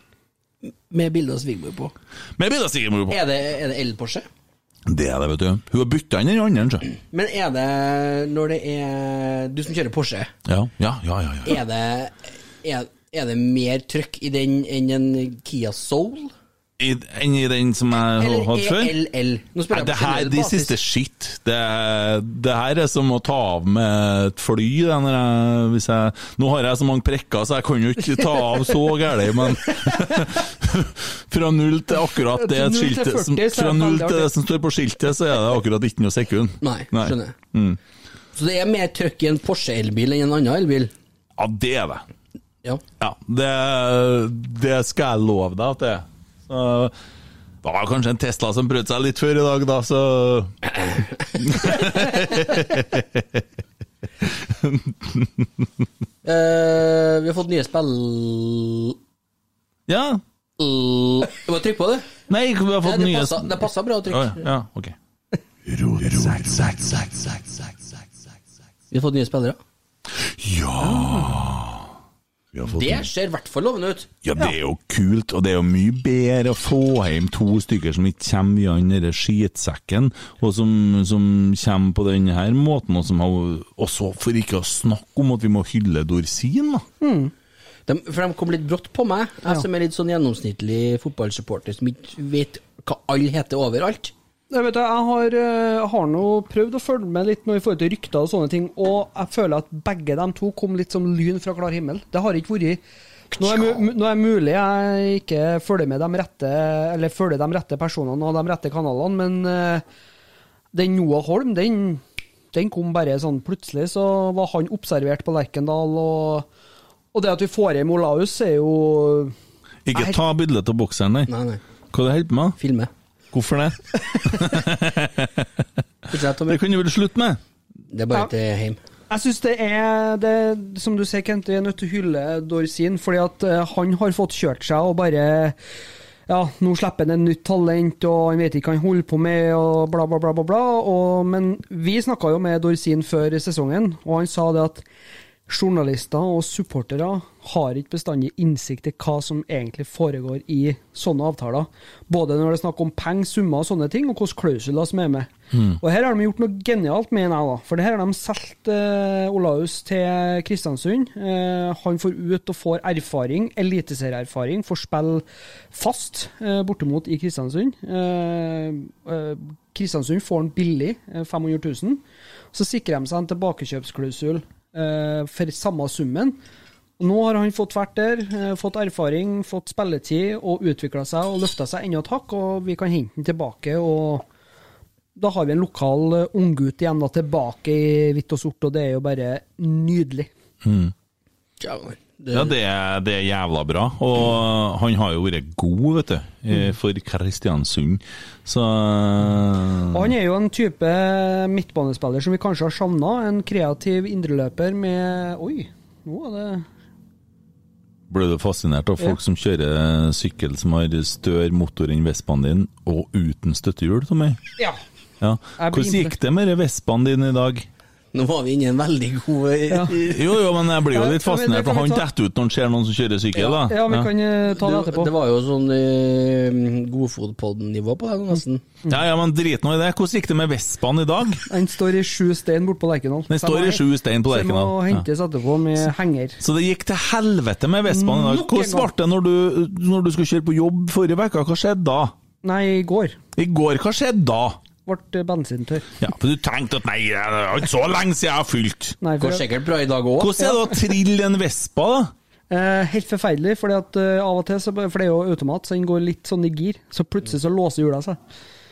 Med bilde av svigermor på.
Med bilde av svigermor på.
Er det, er det el-Porsche?
Det er det, vet du. Hun har bytta inn den andre, ikke
Men er det når det er Du som kjører Porsche,
Ja, ja, ja. ja, ja.
er det, er, er det mer trøkk i den enn en Kia Soul?
Enn i den som jeg har hatt før?
LL? Nå spør jeg
det
på generell
de siste shit. Det, det her er som å ta av med et fly. Jeg, jeg, nå har jeg så mange prikker, så jeg kan jo ikke ta av så gærent, men Fra null til akkurat det skiltet
40,
som,
så det
Fra null til det som står på skiltet, så er det akkurat ikke noe sekund.
Nei, skjønner.
Mm.
Så det er mer trøkk i en Porsche-elbil enn en annen elbil?
Ja, det er det.
Ja.
Ja, det, det skal jeg love deg at det er. Så, det var kanskje en Tesla som prøvde seg litt før i dag, da, så
uh, vi har fått nye spill...
Ja.
Du må trykke på det.
Nei, vi har fått
Nei, det,
nye
passer, det passer bra å trykke.
ja, ja, ok.
Vi har fått nye spillere.
Ja! fått
Det ser i hvert fall lovende ut.
Ja, det er jo kult, og det er jo mye bedre å få hjem to stykker som ikke kommer via den derre skitsekken, og som, som kommer på denne her måten, og som har Og så for ikke å snakke om at vi må hylle Dorsin, da.
De, for de kom litt brått på meg, jeg som er litt sånn gjennomsnittlig fotballsupporter som ikke vet hva alle heter overalt.
Jeg vet, jeg har, eh, har nå prøvd å følge med litt nå i forhold til rykter og sånne ting, og jeg føler at begge de to kom litt som lyn fra klar himmel. Det har ikke vært Nå er, det er mulig jeg ikke følger med de rette Eller følger de rette personene og de rette kanalene, men uh, den Noah Holm, den, den kom bare sånn plutselig, så var han observert på Lerkendal, og, og det at vi får hjem Olaus, er jo
Ikke ta bildet av bokseren nei.
Nei, nei.
Hva du holder på med?
Filme.
Hvorfor det? Det kunne du vel slutte med?
Det er bare
Ja.
til hjem.
Jeg syns det er det, Som du sier, Kent, vi er nødt til å hylle Dorsin, fordi at eh, han har fått kjørt seg og bare Ja, nå slipper han et nytt talent, og han vet ikke hva han holder på med, og bla, bla, bla, bla. bla og, men vi snakka jo med Dorsin før sesongen, og han sa det at journalister og supportere har ikke bestandig innsikt i hva som egentlig foregår i sånne avtaler. Både når det er snakk om penger, summer og sånne ting, og hvilke klausuler som er med. Og her har de gjort noe genialt, mener jeg, da. For det her har de solgt eh, Olaus til Kristiansund. Eh, han får ut og får erfaring, eliteserieerfaring, får spille fast eh, bortimot i Kristiansund. Eh, eh, Kristiansund får han billig, eh, 500 000. Så sikrer de seg en tilbakekjøpsklausul eh, for samme summen. Og nå har han fått vært der, eh, fått erfaring, fått spilletid og utvikla seg og løfta seg enda et hakk, og vi kan hente han tilbake. og Da har vi en lokal eh, unggutt igjen da, tilbake i hvitt og sort, og det er jo bare nydelig.
Ja, det,
Ja, det er, det er jævla bra. Og han har jo vært god, vet du, eh, for Kristiansund. Så
Og han er jo en type midtbanespiller som vi kanskje har savna. En kreativ indreløper med Oi, nå er det
ble du fascinert av folk som kjører sykkel som har større motor enn Vespaen din, og uten støttehjul, Tommy?
Ja.
Ja. Hvordan gikk det med Vespaen din i dag?
Nå var vi inne i en veldig god
Ja.
Jo, jo, men jeg blir jo litt fascinert, for han detter ut når han ser noen som kjører sykkel, da.
ja, vi kan eh, ta det etterpå.
det var jo sånn uh, Godfotpodden-nivå på det, nesten.
Ja, ja, men drit nå i det. Hvordan gikk det med Vespaen i dag?
Den står i sju stein borte på Lerkendal.
Den står i sju stein på
Så den må hentes etterpå med henger.
Så det gikk til helvete med Vespaen i dag. Hvordan ble det når du, når du skulle kjøre på jobb forrige uke? Hva skjedde da?
Nei, i går
I går, hva skjedde da?
Ble bensintørr.
Ja, for du tenkte at nei, det er ikke så lenge siden jeg har fylt.
Nei,
Går sikkert bra i dag òg.
Hvordan er det å trille en Vespa, da?
eh, helt forferdelig, fordi at eh, av og til, så, for det er jo automat, så den går litt sånn i gir. Så plutselig så låser hjula seg.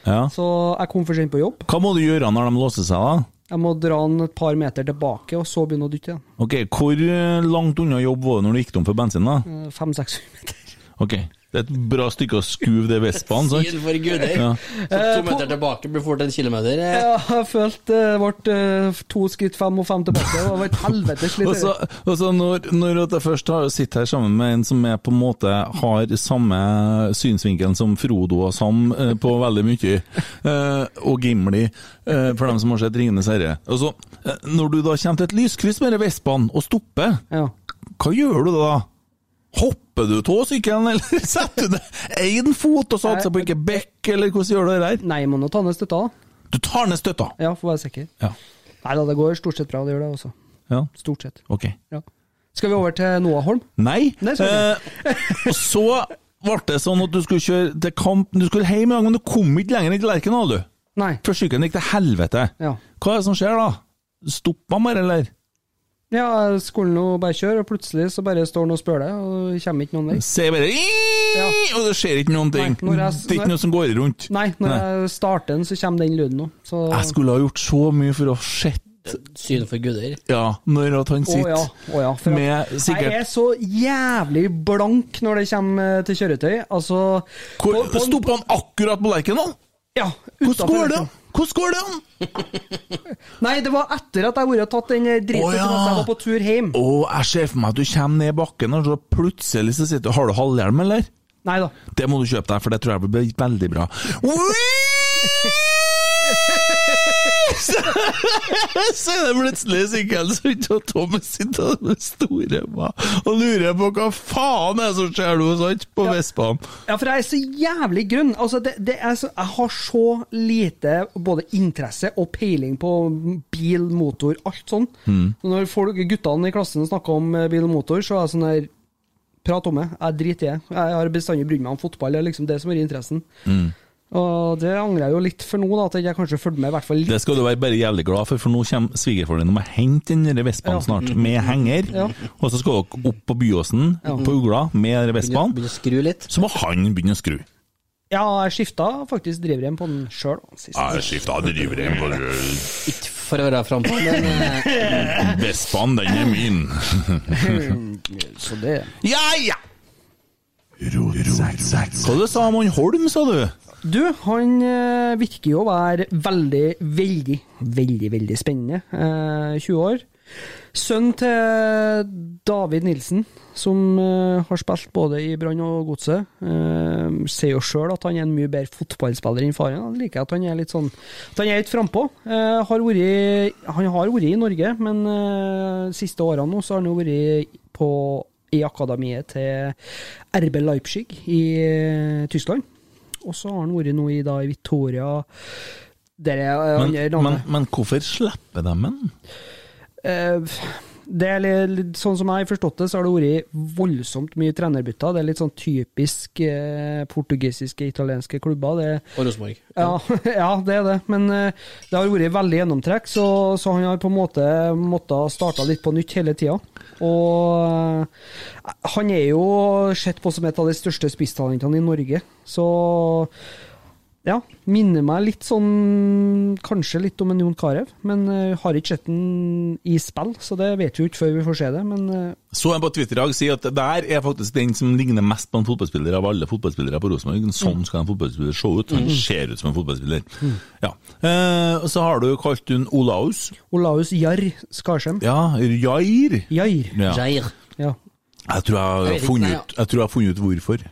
Ja.
Så jeg kom for sent på jobb.
Hva må du gjøre når de låser seg, da?
Jeg må dra den et par meter tilbake, og så begynne å dytte igjen.
Ok, Hvor eh, langt unna jobb var du når du gikk tom for bensin? da?
Eh, Fem-seks meter.
Ok, Det er et bra stykke å skuve det vestbanen, sant?
Siden for guder.
Ja.
Så to meter tilbake blir fort en kilometer. eh.
Ja, jeg følte det ble eh, to skritt fem og fem tilbake. Det var et helvetes slitt.
og så når, når jeg først har sitter her sammen med en som er på en måte har samme synsvinkelen som Frodo og Sam eh, på veldig mye, eh, og Gimli, eh, for dem som har sett 'Ringenes herre'. Og så, eh, når du da kommer til et lyskryss med Vestbanen og stopper,
Ja.
hva gjør du da? Hopper du av sykkelen, eller setter du ned én fot og satser på ikke bekk, eller hvordan gjør du det der?
Nei, jeg må nå ta ned støtta.
Du tar ned støtta.
Ja, for å være sikker.
Ja.
Nei da, det går stort sett bra, det gjør det også.
ja.
Stort sett.
Ok.
Ja. Skal vi over til Noah Holm?
Nei.
Nei, så
eh, og så ble det sånn at du skulle kjøre til kamp Du skulle hjem i dag, men du kom ikke lenger enn til Lerkendal, du.
Nei.
For sykkelen gikk til helvete.
Ja.
Hva er det som skjer da? Stoppa han bare, eller?
Ja, jeg skulle nå bare kjøre, og plutselig så bare står han og spør deg, og kommer ikke noen vei.
Ser bare
Ja.
Og det skjer ikke noen ting.
Nei, jeg-
det er ikke noe som går rundt.
Nei, når
Nei.
jeg starter den, så kommer den lyden nå. Så
Jeg skulle ha gjort så mye for å sett
Syn for guder.
Ja, når at han
Å
sitter
ja, å ja. For
med sikkert
Jeg er så jævlig blank når det kommer til kjøretøy. Altså
Hvor,
på- på-
Stoppa han akkurat på Lerkendal?
Ja,
Hvordan går det? Hvordan går det an?
Nei, det var etter at jeg hadde tatt den driten
oh, ja.
at jeg var på tur hjem.
Å, jeg ser for meg at du kommer ned bakken, og så plutselig så sitter du Har du halvhjelm, eller?
Nei da.
Det må du kjøpe deg, for det tror jeg blir veldig bra. Så så er det plutselig som ikke Thomas sitter med store og lurer på hva faen er det som skjer nå, sant, på Vestbanen.
Ja, for jeg er så jævlig grunn. Altså, det, det så, jeg har så lite både interesse og peiling på bil, motor, alt sånn. Mm. Når folk, guttene i klassen snakker om eh, bil og motor, så er jeg sånn der Prat om det. Jeg driter i det. Jeg har bestandig brydd meg om fotball. Det er liksom det som er interessen. Og det angrer jeg jo litt for nå, da, at jeg kanskje fulgte med i hvert fall litt.
Det skal du være bare jævlig glad for, for nå kommer svigerfaren din og må hente den vespaen
Ja.
snart, med henger.
Ja.
Og så skal dere opp på Byåsen, på Ugla, med
vespaen.
Så må han begynne å skru.
Ja, jeg skifta faktisk drivrem på den sjøl.
Jeg skifta drivrem på den
Ikke for å være frampå, men Vespaen,
Vestbanen, den er min.
Så det
Ja, ja! Hva du sa om han Holm, sa du?
Du, han eh, virker jo å være veldig, veldig, veldig veldig spennende. Eh, 20 år. Sønn til David Nilsen, som eh, har spilt både i Brann og Godset. Eh, ser jo sjøl at han er en mye bedre fotballspiller enn faren. Han liker at han er litt sånn At han er litt frampå. Eh, han har vært i Norge, men eh, de siste årene nå så har han jo vært på i akademiet til RB Leipzig i eh, Tyskland. Og så har han vært nå i, da, i Victoria Der er
Men, men, men hvorfor slipper de den?
Eh, det er litt, sånn som jeg har forstått det, så har det vært voldsomt mye trenerbytter. Det er litt sånn typisk eh, portugisiske, italienske klubber. Det,
Og Rosenborg.
ja, ja, det er det. Men eh, det har vært veldig gjennomtrekk, så, så han har på en måte måttet starte litt på nytt hele tida. Og eh, han er jo sett på som et av de største spisstalentene i Norge, så ja, minner meg litt sånn Kanskje litt om en Jon Carew, men uh, har ikke sett den i spill, så det vet vi jo ikke før vi får se det. Men uh,
Så en på Twitter i dag sier at der er faktisk den som ligner mest på en fotballspiller av alle fotballspillere på Rosenborg. Sånn skal en fotballspiller se ut. Han ser ut som en fotballspiller. Ja. Uh, og så har du kalt hun Olaus.
Olaus Jarr Skarsheim
Ja, Jair.
Jair.
Ja.
Jair.
Ja.
Jeg tror jeg har
Jeg vet ikke,
funnet ut, jeg tror jeg har funnet ut hvorfor.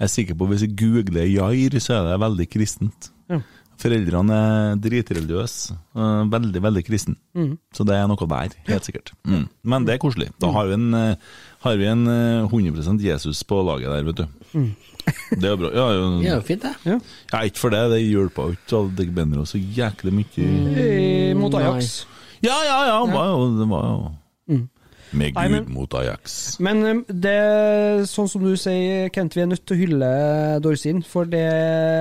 Jeg er sikker på at hvis jeg googler Jair, så er det veldig kristent.
Ja.
Foreldrene er dritreligiøse. Veldig, veldig kristen. Så det er noe der, helt sikkert. Mm. Men det er koselig. Da har vi en, øh, har vi en øh, 100% Jesus på laget der, vet du. Det er bra. Ja, jo,
Det er jo fint, det.
ja.
ja, ikke for det. Det hjelper jo ikke alle de benderne så jæklig mye.
Eh, Mot Ajax.
Ja, ja, ja. Det var jo, det Gud Med
Nei, men-
mot Ajax.
Men eh, det, sånn som du sier, Kent, vi er nødt til å hylle Dorsin. For det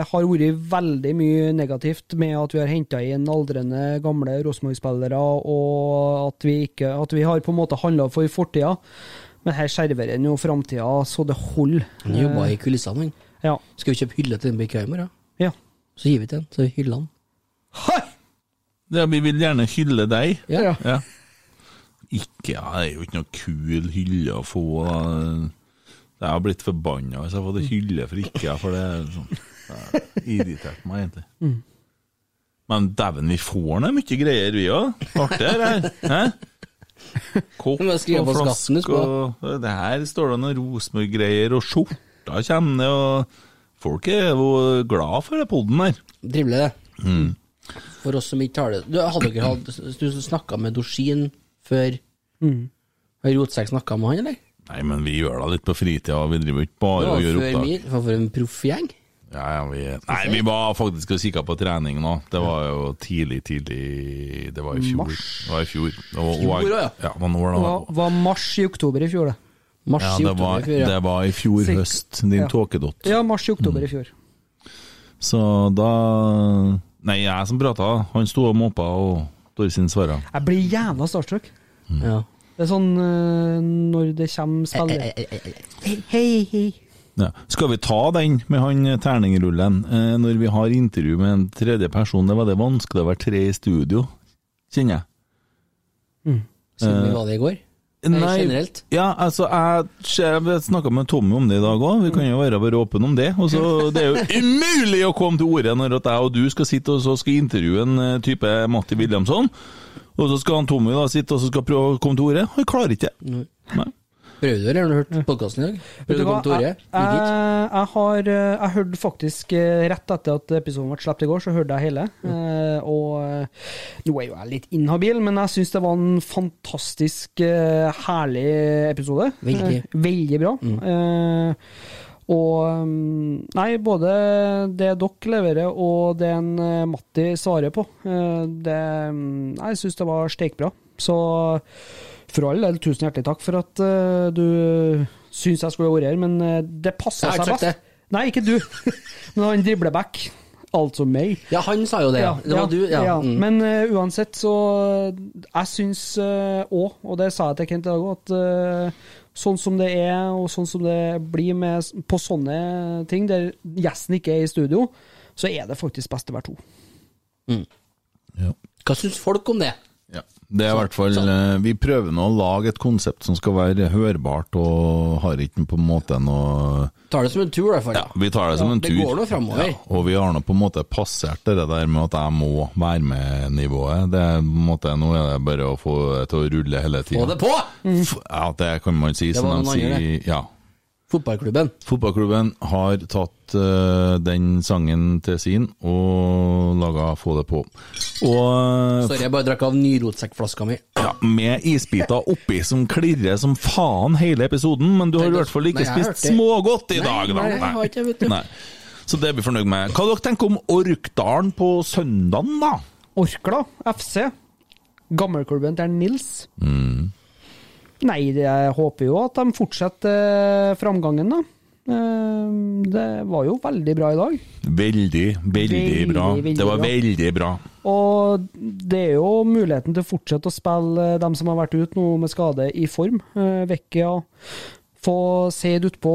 har vært veldig mye negativt med at vi har henta inn aldrende, gamle Rosenborg-spillere, og at vi, ikke, at vi har på en måte handla for fortida. Men her skjerver han jo framtida så det holder.
Han jobba i kulissene, han.
Ja.
Skal vi kjøpe hylle til den BK da?
ja.
Så gir vi til han, så hyller han.
Hei!
Ja, vi vil gjerne hylle deg.
Ja.
Ja. Ikke, ja, Det er jo ikke noe kul hylle å få. Jeg har blitt forbanna hvis jeg har fått en hylle for ikke, for det sånn Det irriterte irritert meg, egentlig.
Mm.
Men dæven, vi får nå mye greier, vi òg. Artig det her. Kopp og flaske og Det her står det noen Rosenborg-greier, og skjorta kommer ned, og folk er jo glad for den poden her.
Drivler det.
Mm.
For oss som ikke har det du, Hadde dere hatt Du snakka med Dorsin før
Mm.
Har Rotsekk snakka med han, eller?
Nei, men vi gjør det litt på fritida, vi driver ikke bare
Det
og
var
gjør opptak.
Mil, for for en proffgjeng.
Ja, ja, vi, nei, vi var faktisk og kikka på trening nå. Det var jo tidlig, tidlig Det var i fjor.
Mars.
Det var i fjor. Og,
Fjor,
og,
ja.
ja. det var
Det var, var mars i oktober i fjor, da.
Mars
Ja, det
oktober
var,
i fjor, ja.
det var i fjor
Sikk-
høst, din
Ja.
tåkedott.
Ja, mars i oktober i fjor.
Så da Nei, jeg som prata, han sto og måpa, og Dorsin svara.
Jeg blir jævla starstruck.
Ja.
Det er sånn eh, når det kommer spillere Hei, hei, hei.
Ja. Skal vi ta den med han terningrullen? Eh, når vi har intervju med en tredje person, det var det vanskelig å være tre i studio, kjenner jeg.
Siden vi var det i går? Nei, generelt?
Ja, altså, jeg, jeg snakka med Tommy om det i dag òg. Vi kan jo være bare åpne om det. Også, det er jo umulig å komme til orde når at jeg og du skal sitte og så skal intervjue en eh, type Matti Williamson. Og så skal han Tommy da sitte og så skal prøve å komme til orde. Han klarer ikke det. Nei.
Prøvde du, eller har du hørt podkasten i dag? Prøvde
du
å komme til ordet?
Jeg, jeg, jeg har eh, Jeg hørte faktisk eh, rett etter at episoden ble sluppet i går, så hørte jeg hele. Eh, og eh, nå er jo jeg litt inhabil, men jeg syns det var en fantastisk eh, herlig episode.
Veldig.
Eh, veldig bra. Eh, og mm, Nei, både det dere leverer og det en eh, Matti svarer på, eh, det mm, Jeg syns det var steikbra. Så for all del, tusen hjertelig takk for at eh, du syns jeg skulle vært her, men det passer seg best. Det. Nei, ikke du. men han dribleback. Altså meg.
Ja, han sa jo det, ja. Det var du, ja. Mm.
Men uh, uansett, så Jeg syns òg, og det sa jeg til Kent i dag òg, at sånn som det er, og sånn som det blir med, på sånne ting, der gjesten ikke er i studio, så er det faktisk best å være to.
Ja.
Hva syns folk om det?
Ja. Det er i hvert fall eh, Vi prøver nå å lage et konsept som skal være hørbart, og har ikke på en måte noe
Tar det som en tur, i hvert fall.
Ja, vi tar det som
Ja,
en
det
tur.
går nå framover.
Ja, og vi har nå på en måte passert det der med at jeg må være med-nivået. Det er på en måte, Nå er det bare å få det til å rulle hele tida.
Få det på!
Ja, det kan man si.
Det var noen andre,
sier, ja.
Fotballklubben.
Fotballklubben har tatt uh, den sangen til sin og laga Få det på. Og
Sorry, jeg bare drakk av nyrotsekkflaska mi.
ja, med isbiter oppi som klirrer som faen hele episoden, men du har i hvert fall ikke
Nei,
spist smågodt i
Nei,
dag, da.
nei, jeg har ikke, vet du.
Nei. Så det er vi fornøyd med. Hva dere tenker om Orkdalen på søndagen, da?
Orkla FC. Gammelklubben til Nils.
Mm.
Nei, jeg håper jo at de fortsetter eh, framgangen, da. Eh, Det var jo veldig bra i dag.
Veldig, veldig,
Veldig,
bra.
veldig
det var
bra.
veldig bra.
Og det er jo muligheten til å fortsette å spille eh, dem som har vært ute nå med skade, i form. Vekke Vekkia. Få Seid utpå,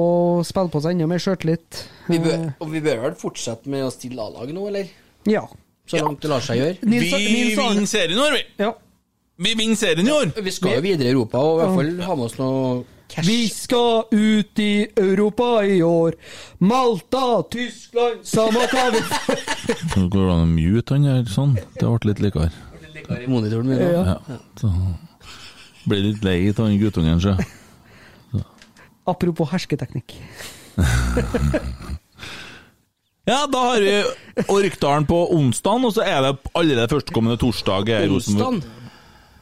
spille på seg enda mer sjøltillit.
Og vi bør vel fortsette med å stille A-lag nå, eller?
Ja.
Så langt det lar seg gjøre.
Vi vinner serien har vi!
Ja.
Vi vinner serien i år!
Vi skal jo videre i Europa, og i hvert fall ha med oss noe cash.
Vi skal ut i Europa i år. Malta, Tyskland, samme hva vi
går det an å mute han der sånn. Det ble litt likere.
I monitoren min.
Ja.
Ja. Så Blir litt lei av han guttungen, sjø.
Apropos hersketeknikk.
Ja, da har vi Orkdalen på onsdag, og så er det allerede førstkommende torsdag.
Onsdag?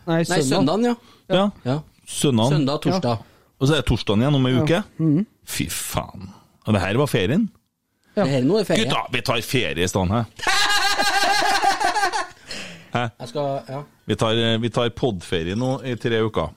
Nei,
Nei, søndagen, ja.
Ja.
ja.
Søndagen.
Søndag, torsdag.
Og så er det torsdagen igjen om ei uke.
Mm.
Fy faen. Og det her var ferien?
Det her nå er ferie.
Gutta, vi tar ferie i stedet her.
Jeg skal, ja.
Vi tar, vi tar podferie nå i tre uker.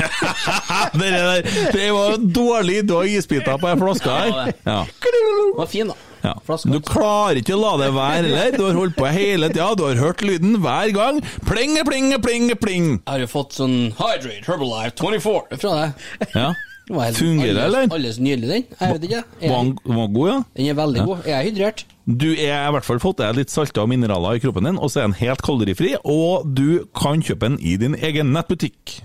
det, der, det var dårlig. Du har isbiter på ei flaske her. Ja.
Den var fin, da.
Ja. Du klarer ikke å la det være heller. Du har holdt på hele tida. Du har hørt lyden hver gang. Pling, pling, pling, pling.
Jeg har jo fått sånn Hydrate Herbalife 24 fra deg.
Ja. Fungerer det, eller?
Alles nydelig, den. Jeg vet ikke. Den
var god, ja?
den er veldig god. Jeg er hydrert.
Du er i hvert fall fått deg litt salter og mineraler i kroppen din, og så er den helt kalorifri, og du kan kjøpe den i din egen nettbutikk.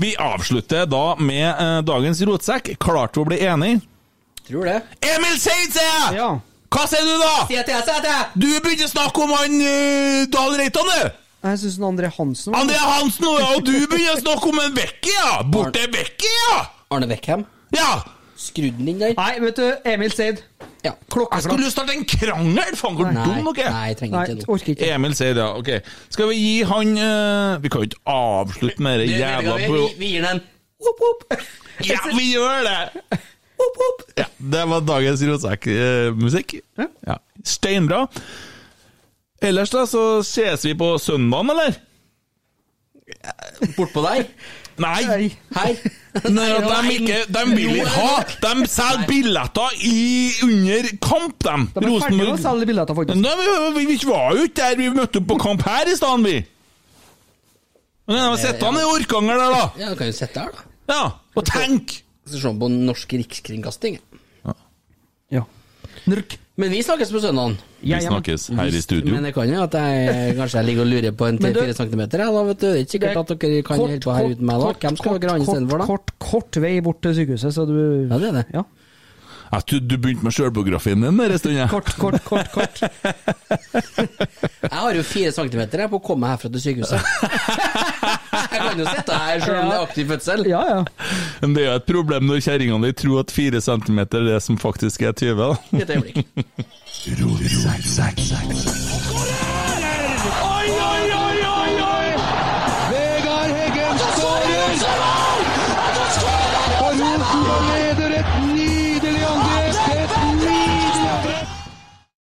Vi avslutter da med eh, dagens rotsekk. Klarte vi å bli enig?
Tror det.
Emil jeg!
Ja.
Hva sier du da?
Si at jeg sier til. jeg
Du begynner å snakke om han uh, Dahl Reitan, du!
Jeg syns André Hansen var-
André Hansen, ja, og du begynner å snakke om en Becky, ja! Borte Becky, ja!
Arne Beckham.
Ja!
Skrudd den inn der.
Nei, vet du, Emil Seid.
Ja.
Jeg skulle jo starte en krangel! Faen, hvor dum dere
nei, jeg trenger ikke nå.
orker ikke.
Emil Seid, ja. Ok. Skal vi gi han eh, Vi kan jo ikke avslutte med det jævla
vi,
pro...
vi, vi gir den en whoop.
Ja, vi gjør det! Ja, det var dagens rotsekkmusikk. Ja. Steinbra. Ellers da, så ses vi på søndagen, eller?
Bortpå deg.
Nei!
Nei.
Hei.
Nei, de, ikke, de vil ikke ha De selger billetter i, under kamp, de.
De er ferdige med å selge billetter, faktisk.
Nei, vi, vi var jo ikke der, vi møtte opp på kamp her i stedet, vi. Men de sitter sett han i Orkanger der, da.
Ja, du kan jo sitte her, da.
Ja, og tenk!
Se på norsk rikskringkasting.
Ja.
Men vi snakkes på søndagen.
Vi snakkes her i studio.
Men det kan jo at jeg kanskje jeg ligger og lurer på en 3-4 cm. Ja, da vet du, det er ikke sikkert at dere kan holde på her uten meg. da Hvem skal dere ha for, da?
Kort, kort vei bort til sykehuset, så du
Ja, det er det.
Ja.
Jeg trodde du begynte med sjølbiografien din der en stund. jeg.
Kort, kort, kort. kort.
Jeg har jo fire centimeter jeg på å komme meg herfra til sykehuset. Jeg kan jo sitte her selv om det er aktiv fødsel.
Ja, ja.
Men det er jo et problem når kjerringene dine tror at fire centimeter er det som faktisk er 20. da.
Et øyeblikk.
Oi, oi, oi!